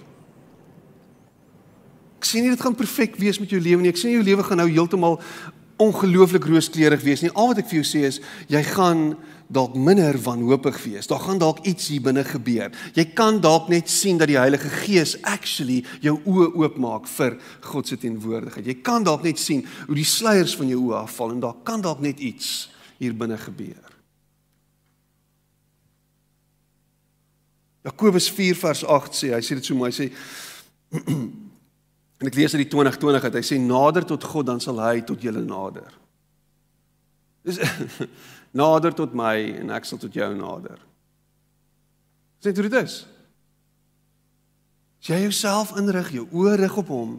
Ek sien nie dit gaan perfek wees met jou lewe nie. Ek sien jou lewe gaan nou heeltemal ongelooflik rooskleurig wees nie. Al wat ek vir jou sê is jy gaan dalk minder wanhoopig wees. Daar gaan dalk iets hier binne gebeur. Jy kan dalk net sien dat die Heilige Gees actually jou oë oopmaak vir God se teenwoordigheid. Jy kan dalk net sien hoe die sluiers van jou oë afval en daar kan dalk net iets hier binne gebeur. Jakobus 4 vers 8 sê, hy sê dit so mooi, hy sê en ek lees uit die 2020 uit, hy sê nader tot God dan sal hy tot julle nader. Dis nader tot my en ek sal tot jou nader. Sê dit is. As jy jouself inrig, jou oë rig op hom,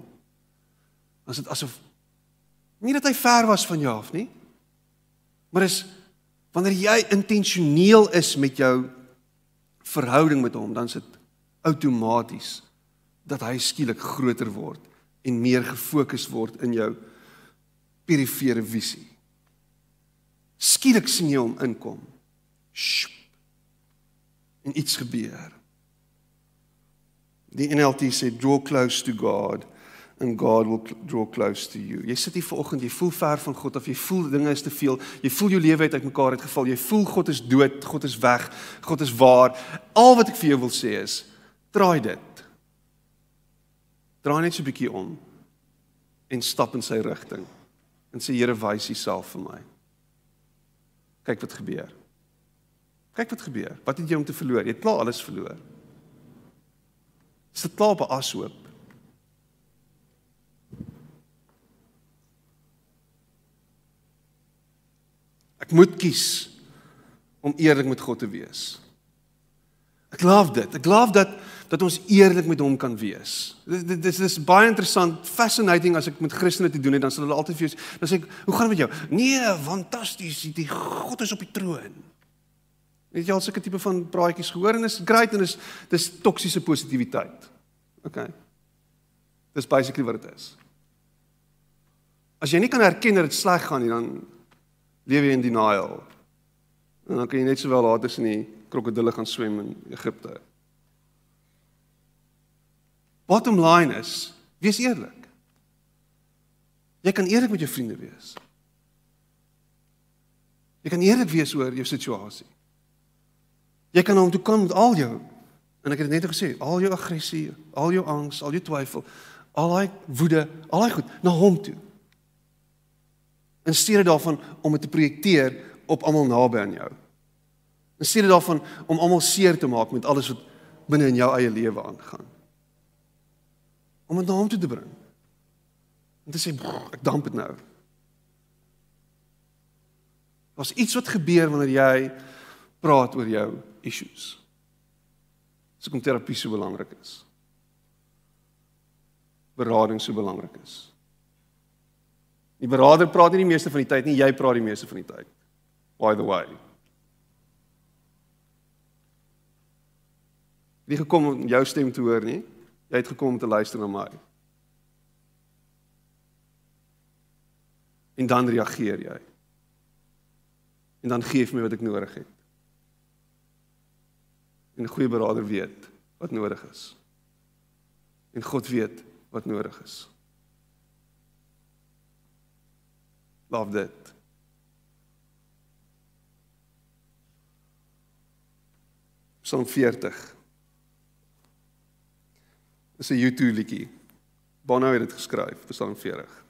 as dit asof nie dat hy ver was van jou af nie, maar is wanneer jy intentioneel is met jou verhouding met hom, dan is dit outomaties dat hy skielik groter word en meer gefokus word in jou perifere visie. Skielik sien jy hom inkom. Sjoep. En iets gebeur. Die NLT sê draw close to God and God will draw close to you. Jy sit hier vanoggend, jy voel ver van God of jy voel dinge is te veel. Jy voel jou lewe het uitmekaar uitgeval. Jy voel God is dood, God is weg, God is waar. Al wat ek vir jou wil sê is, draai dit. Draai net so 'n bietjie om en stap in sy rigting. En sê Here, wys Uself vir my. Kyk wat gebeur. Kyk wat gebeur. Wat het jy om te verloor? Jy het klaar alles verloor. Sit klaar op 'n ashoop. Ek moet kies om eerlik met God te wees. Ek glo dit. Ek glo dat dat ons eerlik met hom kan wees. Dit dit is, is baie interessant, fascinating as ek met Christene te doen het, dan sal hulle altyd vir jou dan sê ek, "Hoe gaan dit met jou?" Nee, fantasties, die God is op die troon. Weet jy al sulke tipe van praatjies gehoor en is great en is dis toksiese positiwiteit. OK. Dis basically wat dit is. As jy nie kan erken dat dit sleg gaan nie, dan lewe in denial. En dan kan jy net sowel later in die krokodille gaan swem in Egipte. Bottom line is, wees eerlik. Jy kan eerlik met jou vriende wees. Jy kan eerlik wees oor jou situasie. Jy kan hom toe kom met al jou en ek het net gesê, al jou aggressie, al jou angs, al jou twyfel, al daai woede, al daai goed na hom toe. In steede daarvan om dit te projekteer op almal naby aan jou. In steede daarvan om almal seer te maak met alles wat binne in jou eie lewe aangaan. Om dit na hom toe te bring. En te sê, ek damp dit nou. Daar's iets wat gebeur wanneer jy praat oor jou issues. Dis hoekom terapie so belangrik is. Berading so belangrik is. Die beraader praat nie die meeste van die tyd nie, jy praat die meeste van die tyd. By the way. Wie gekom om jou stem te hoor nie? Jy het gekom om te luister na my. En dan reageer jy. En dan gee jy my wat ek nodig het. En 'n goeie beraader weet wat nodig is. En God weet wat nodig is. Love that. Psalm 40. Dis 'n YouTube liedjie. Bono het dit geskryf, Psalm 40.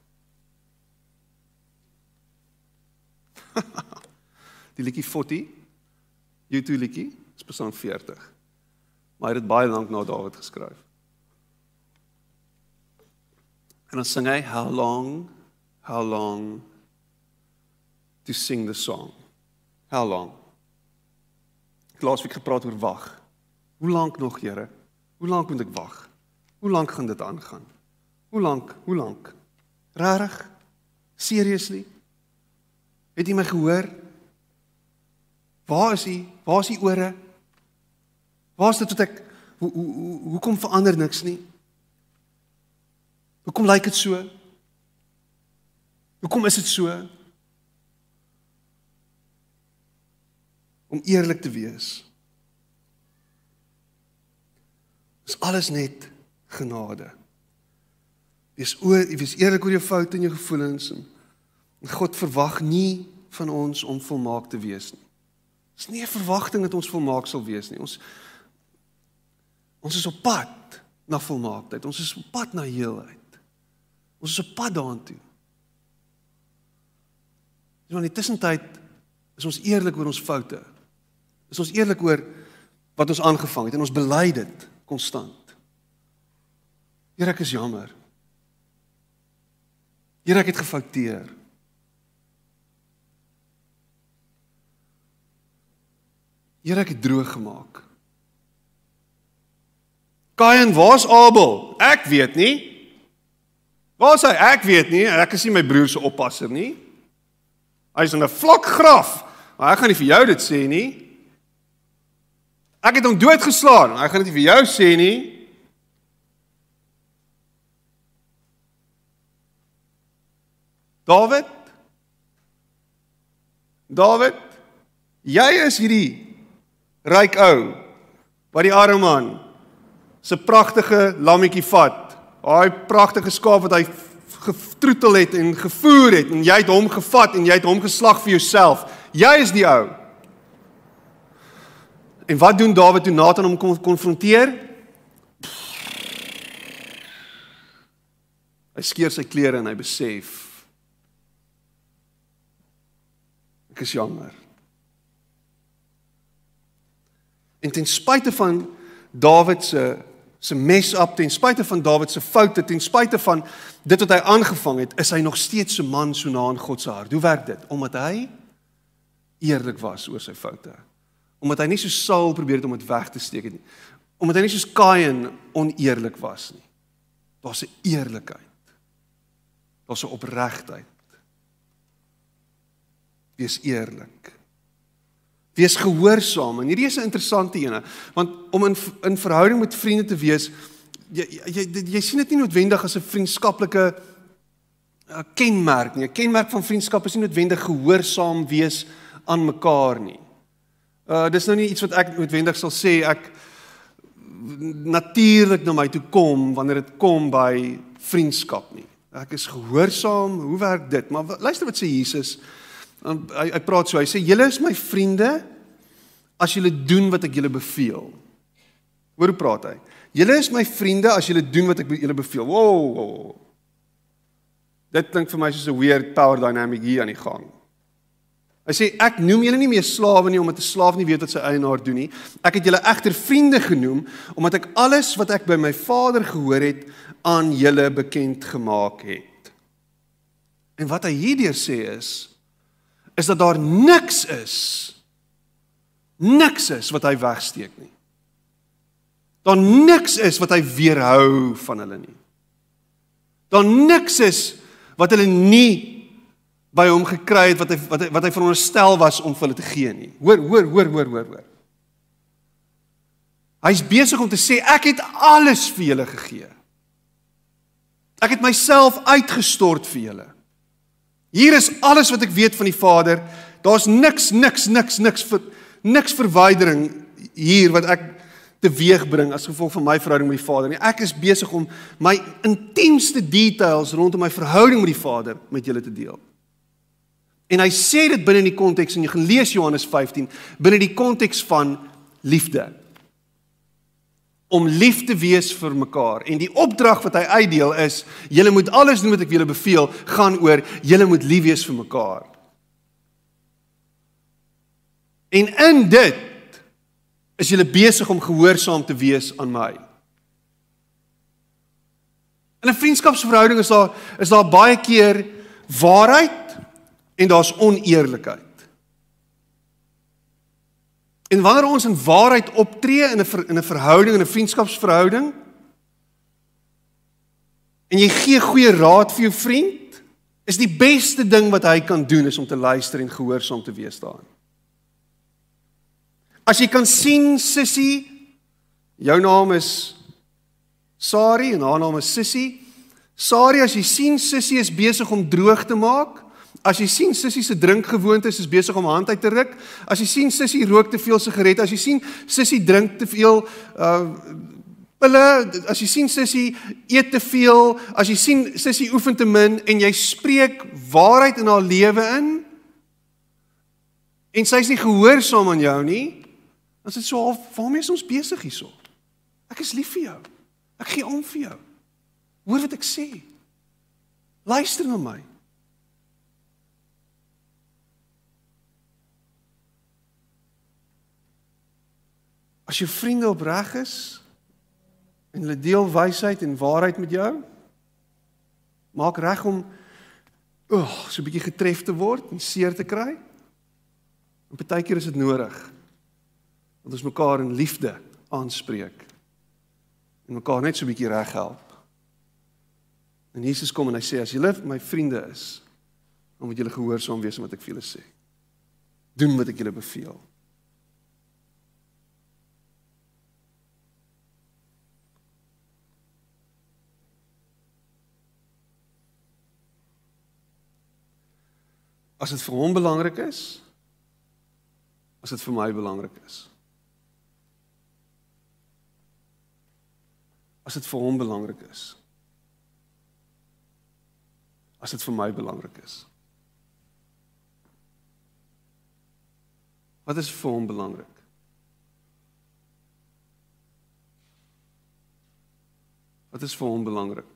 Die liedjie 40 YouTube liedjie, is Psalm 40. Maar hy het dit baie lank na Dawid geskryf. En dan sing hy how long how long to sing the song. How long? Laasweek gepraat oor wag. Hoe lank nog, Here? Hoe lank moet ek wag? Hoe lank gaan dit aangaan? Hoe lank? Hoe lank? Rarig? Seriously? Het jy my gehoor? Waar is hy? Waar is die ore? Waar is dit wat ek hoe hoe hoe hoekom verander niks nie? Hoekom lyk dit so? Hoekom is dit so? Om eerlik te wees. Is alles net genade. Wees oor, wees eerlik oor jou foute en jou gevoelens en God verwag nie van ons om volmaak te wees nie. Dis nie 'n verwagting dat ons volmaak sal wees nie. Ons ons is op pad na volmaaktheid. Ons is op pad na heelheid. Ons is op pad daartoe. Dis maar in die tussentyd is ons eerlik oor ons foute. Is ons eerlik oor wat ons aangevang het en ons bely dit konstant. Here ek is jammer. Here ek het gefouteer. Here ek het droog gemaak. Kain, waar's Abel? Ek weet nie. Waar's hy? Ek weet nie. Ek is nie my broer se oppasser nie. Hy's in 'n vlak graf. Maar ek gaan nie vir jou dit sê nie. Ek het hom doodgeslaan. Ek gaan dit nie vir jou sê nie. David? David? Jy is hierdie ryk ou wat die arme man se pragtige lammetjie vat. Daai pragtige skaap wat hy getroetel het en gevoer het en jy het hom gevat en jy het hom geslag vir jouself. Jy is die ou. En wat doen Dawid toe Nathan hom kom konfronteer? Hy skeer sy klere en hy besef ek is jammer. En ten spyte van Dawid se se mess up, ten spyte van Dawid se foute, ten spyte van dit wat hy aangevang het, is hy nog steeds 'n man so na in God se hart. Hoe werk dit? Omdat hy eerlik was oor sy foute. Omdat hy nie so Saul probeer het om dit weg te steek nie. Omdat hy nie soos Kain oneerlik was nie. Daar's 'n eerlikheid. Daar's 'n opregtheid. Wees eerlik. Wees gehoorsaam. En hierdie is 'n interessante ene, want om in in verhouding met vriende te wees, jy jy jy, jy sien dit nie noodwendig as 'n vriendskaplike uh, kenmerk nie. 'n Kenmerk van vriendskap is nie noodwendig gehoorsaam wees aan mekaar nie. Uh dis nou nie iets wat ek noodwendig sal sê ek natuurlik na my toe kom wanneer dit kom by vriendskap nie. Ek is gehoorsaam. Hoe werk dit? Maar luister wat sê Jesus. Hy hy praat so. Hy sê julle is my vriende as julle doen wat ek julle beveel. Hoor hoe praat hy? Julle is my vriende as julle doen wat ek julle beveel. Woah. Wow. Dit klink vir my soos 'n weird power dynamic hier aan die gang. Hy sê ek noem julle nie meer slawe nie omdat 'n slaaf nie weet wat sy eienaar doen nie. Ek het julle egter vriende genoem omdat ek alles wat ek by my Vader gehoor het aan julle bekend gemaak het. En wat hy hierdeur sê is is dat daar niks is niks is wat hy wegsteek nie. Daar niks is wat hy weerhou van hulle nie. Daar niks is wat hulle nie by hom gekry het wat hy wat hy wat hy veronderstel was om vir hulle te gee nie. Hoor, hoor, hoor, hoor, hoor, hoor. Hy's besig om te sê ek het alles vir julle gegee. Ek het myself uitgestort vir julle. Hier is alles wat ek weet van die Vader. Daar's niks niks niks niks vir niks verwydering hier wat ek teweegbring as gevolg van my verhouding met die Vader nie. Ek is besig om my intiemste details rondom my verhouding met die Vader met julle te deel. En hy sê dit binne in die konteks en jy gaan lees Johannes 15 binne die konteks van liefde. Om lief te wees vir mekaar en die opdrag wat hy uitdeel is julle moet alles doen wat ek julle beveel gaan oor julle moet lief wees vir mekaar. En in dit is julle besig om gehoorsaam te wees aan my. In 'n vriendskapsverhouding is daar is daar baie keer waarheid en daar's oneerlikheid. En wanneer ons in waarheid optree in 'n in 'n verhouding, in 'n vriendskapsverhouding en jy gee goeie raad vir jou vriend, is die beste ding wat hy kan doen is om te luister en gehoorsaam te wees daarin. As jy kan sien Sissie, jou naam is Sari en haar naam is Sissie. Sari, as jy sien Sissie is besig om droog te maak, As jy sien sussie se drinkgewoontes is besig om hand uit te ruk, as jy sien sussie rook te veel sigarette, as jy sien sussie drink te veel uh pille, as jy sien sussie eet te veel, as jy sien sussie oefen te min en jy spreek waarheid in haar lewe in en sy's nie gehoorsaam aan jou nie, dan is dit so half waarmee is ons besig hierso? Ek is lief vir jou. Ek gee om vir jou. Hoor wat ek sê. Luister na my. As jou vriende opreg is en hulle deel wysheid en waarheid met jou, maak reg om o, oh, so 'n bietjie getref te word en seer te kry. En partykeer is dit nodig dat ons mekaar in liefde aanspreek en mekaar net so 'n bietjie reg help. En Jesus kom en hy sê as julle my vriende is, dan moet julle gehoorsaam wees aan wat ek vir julle sê. Doen wat ek julle beveel. As dit vir hom belangrik is, as dit vir my belangrik is. As dit vir hom belangrik is. As dit vir my belangrik is. Wat is vir hom belangrik? Wat is vir hom belangrik?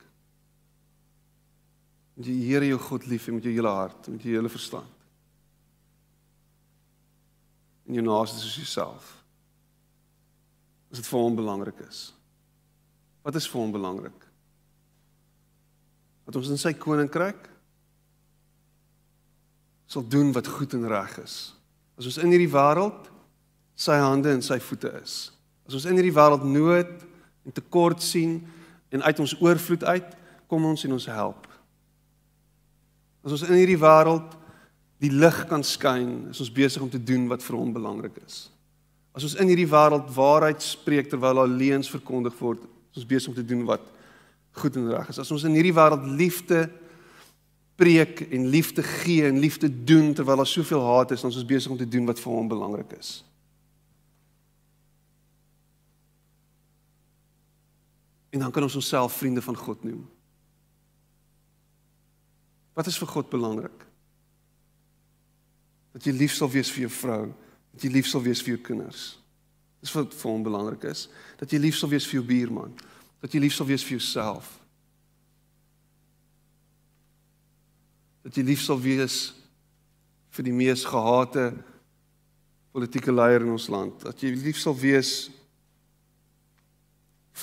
Moet jy die Here jou God lief hê met jou hele hart, met jou hele verstand. En jou naaste soos jouself. As dit vir hom belangrik is. Wat is vir hom belangrik? Dat ons in sy koninkryk sal doen wat goed en reg is. As ons in hierdie wêreld sy hande en sy voete is. As ons in hierdie wêreld nood en tekort sien en uit ons oorvloed uit kom ons en ons help. As ons in hierdie wêreld die lig kan skyn, is ons besig om te doen wat vir hom belangrik is. As ons in hierdie wêreld waarheid spreek terwyl daar leuns verkondig word, is ons besig om te doen wat goed en reg is. As ons in hierdie wêreld liefde preek en liefde gee en liefde doen terwyl daar soveel haat is, ons is besig om te doen wat vir hom belangrik is. En dan kan ons onsself vriende van God noem. Wat is vir God belangrik? Dat jy lief sal wees vir jou vrou, dat jy lief sal wees vir jou kinders. Dis wat vir hom belangrik is, dat jy lief sal wees vir jou buurman, dat jy lief sal wees vir jouself. Dat jy lief sal wees vir die mees gehate politieke leier in ons land, dat jy lief sal wees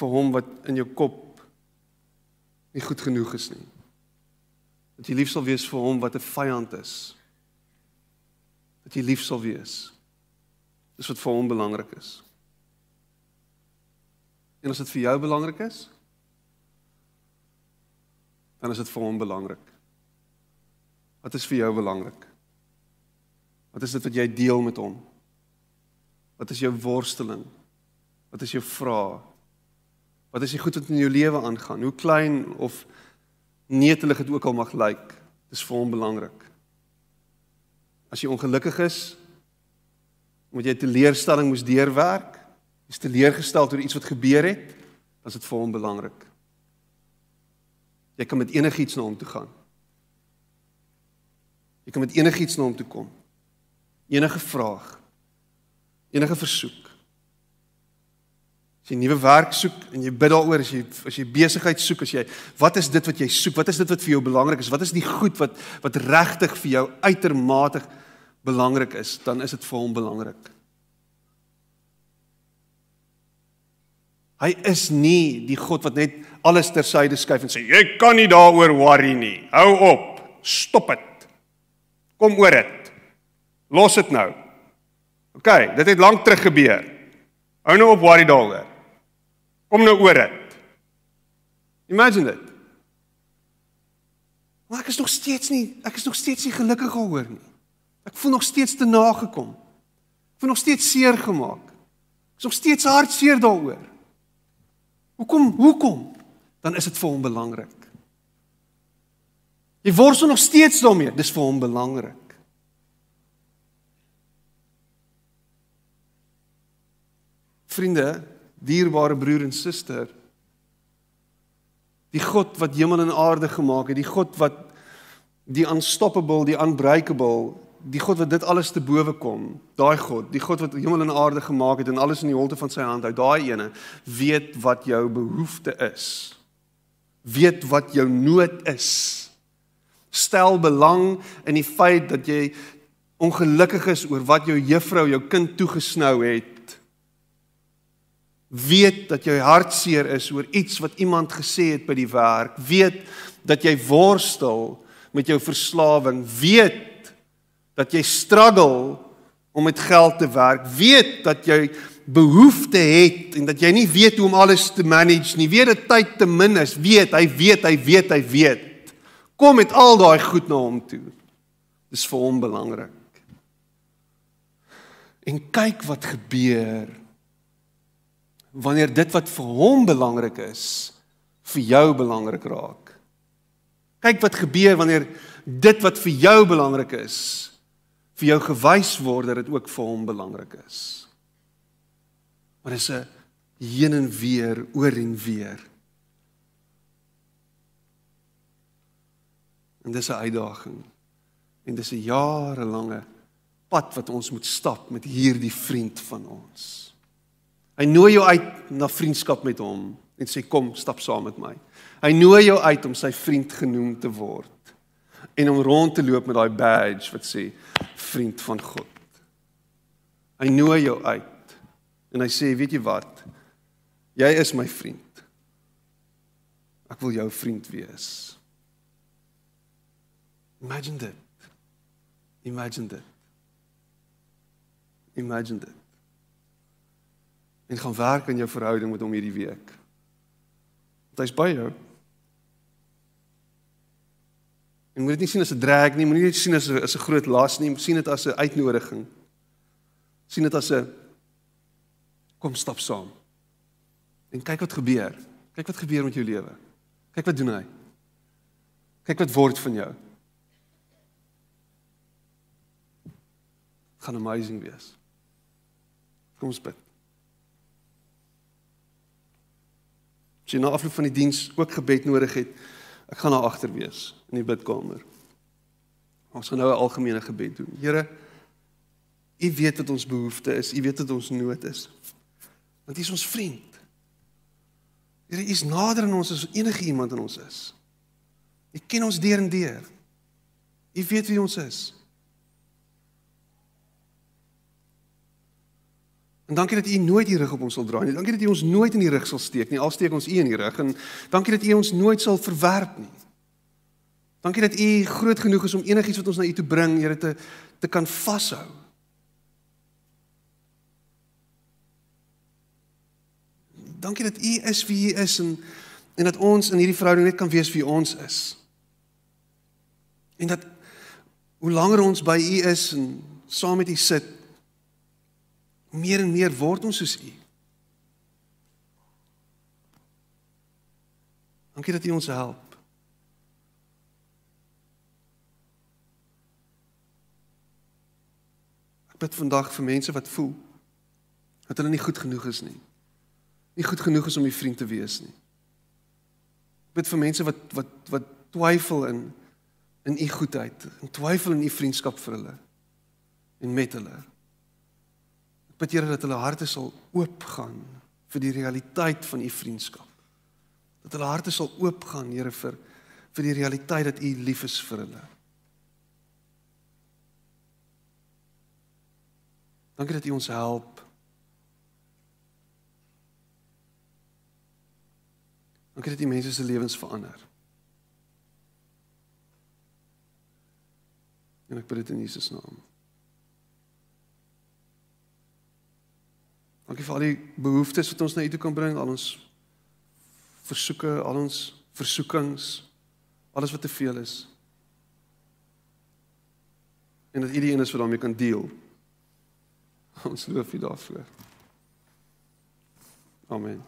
vir hom wat in jou kop nie goed genoeg is nie. Dat jy lief sal wees vir hom wat 'n vyand is. Dat jy lief sal wees. Dis wat vir hom belangrik is. En as dit vir jou belangrik is, dan is dit vir hom belangrik. Wat is vir jou belangrik? Wat is dit wat jy deel met hom? Wat is jou worsteling? Wat is jou vrae? Wat is die goed wat in jou lewe aangaan? Hoe klein of netelig dit ook al mag lyk, dis vir hom belangrik. As jy ongelukkig is, omdat jy teleurstelling moes deurwerk, is teleurgestel oor iets wat gebeur het, dan is dit vir hom belangrik. Jy kan met enigiets na hom toe gaan. Jy kan met enigiets na hom toe kom. Enige vraag, enige versoek. As jy nuwe werk soek en jy bid daaroor, as jy as jy besigheid soek, as jy wat is dit wat jy soek? Wat is dit wat vir jou belangrik is? Wat is die goed wat wat regtig vir jou uitermate belangrik is? Dan is dit vir hom belangrik. Hy is nie die God wat net alles tersyde skuif en sê jy kan nie daaroor worry nie. Hou op. Stop dit. Kom oor dit. Los dit nou. OK, dit het lank terug gebeur. Hou nou op worry daaroor. Kom nou oor dit. Imagine dit. Maar ek is nog steeds nie, ek is nog steeds nie gelukkig daaroor nie. Ek voel nog steeds te nagekom. Ek voel nog steeds seer gemaak. Ek is nog steeds hartseer daaroor. Hoekom? Hoekom? Dan is dit vir hom belangrik. Jy worstel nog steeds daarmee, dis vir hom belangrik. Vriende, dierbare broer en suster. Die God wat hemel en aarde gemaak het, die God wat die unstoppable, die unbreakable, die God wat dit alles te bowe kom, daai God, die God wat hemel en aarde gemaak het en alles in die holte van sy hand hou, daai ene weet wat jou behoefte is. Weet wat jou nood is. Stel belang in die feit dat jy ongelukkig is oor wat jou juffrou jou kind toegesnou het Weet dat jy hartseer is oor iets wat iemand gesê het by die werk. Weet dat jy worstel met jou verslawing. Weet dat jy struggle om met geld te werk. Weet dat jy behoefte het en dat jy nie weet hoe om alles te manage nie. Weet dat tyd te min is. Weet, hy weet, hy weet, hy weet. Kom met al daai goed na hom toe. Dis vir hom belangrik. En kyk wat gebeur wanneer dit wat vir hom belangrik is vir jou belangrik raak. Kyk wat gebeur wanneer dit wat vir jou belangrik is vir jou gewys word dat dit ook vir hom belangrik is. Maar dis 'n heen en weer, oor en weer. En dis 'n uitdaging. En dis 'n jarelange pad wat ons moet stap met hierdie vriend van ons. Hy nooi jou uit na vriendskap met hom en sê kom, stap saam met my. Hy nooi jou uit om sy vriend genoem te word en om rond te loop met daai badge wat sê vriend van God. Hy nooi jou uit en hy sê, weet jy wat? Jy is my vriend. Ek wil jou vriend wees. Imagine dit. Imagine dit. Imagine dit en gaan werk aan jou verhouding met hom hierdie week. Want hy's by jou. En moet dit nie sien as 'n drag nie, moenie dit sien as 'n as 'n groot las nie, sien dit as 'n uitnodiging. sien dit as 'n kom stap saam. En kyk wat gebeur. Kyk wat gebeur met jou lewe. Kyk wat doen hy. Kyk wat word van jou. gaan amazing wees. Kom ons bid. As jy na afloop van die diens ook gebed nodig het, ek gaan daar agter wees in die bidkamer. Ons gaan nou 'n algemene gebed doen. Here, U weet wat ons behoefte is, U weet wat ons nood is. Want U is ons vriend. Here, U is nader aan ons as enige iemand aan ons is. U ken ons deur en deur. U weet wie ons is. En dankie dat U nooit die rug op ons sal draai nie. Dankie dat U ons nooit in die rug sal steek nie. Al steek ons U in die rug en dankie dat U ons nooit sal verwerp nie. Dankie dat U groot genoeg is om enigiets wat ons na U toe bring, Here te te kan vashou. Dankie dat U is wie U is en en dat ons in hierdie verhouding net kan wees wie ons is. En dat hoe langer ons by U is en saam met U sit, meer en meer word ons soos U. Dankie dat U ons help. Ek bid vandag vir mense wat voel dat hulle nie goed genoeg is nie. Nie goed genoeg is om U vriend te wees nie. Ek bid vir mense wat wat wat twyfel in in U goedheid, en twyfel in U vriendskap vir hulle en met hulle bid Here dat hulle harte sal oopgaan vir die realiteit van u vriendskap. Dat hulle harte sal oopgaan, Here, vir vir die realiteit dat u lief is vir hulle. Dankie dat u ons help. Dankie dat u mense se lewens verander. En ek bid dit in Jesus naam. Dankie vir al die behoeftes wat ons na U toe kan bring, al ons versoeke, al ons versoekings, alles wat te veel is. En dat U die een is wat daarmee kan deel. Ons loof U daarvoor. Amen.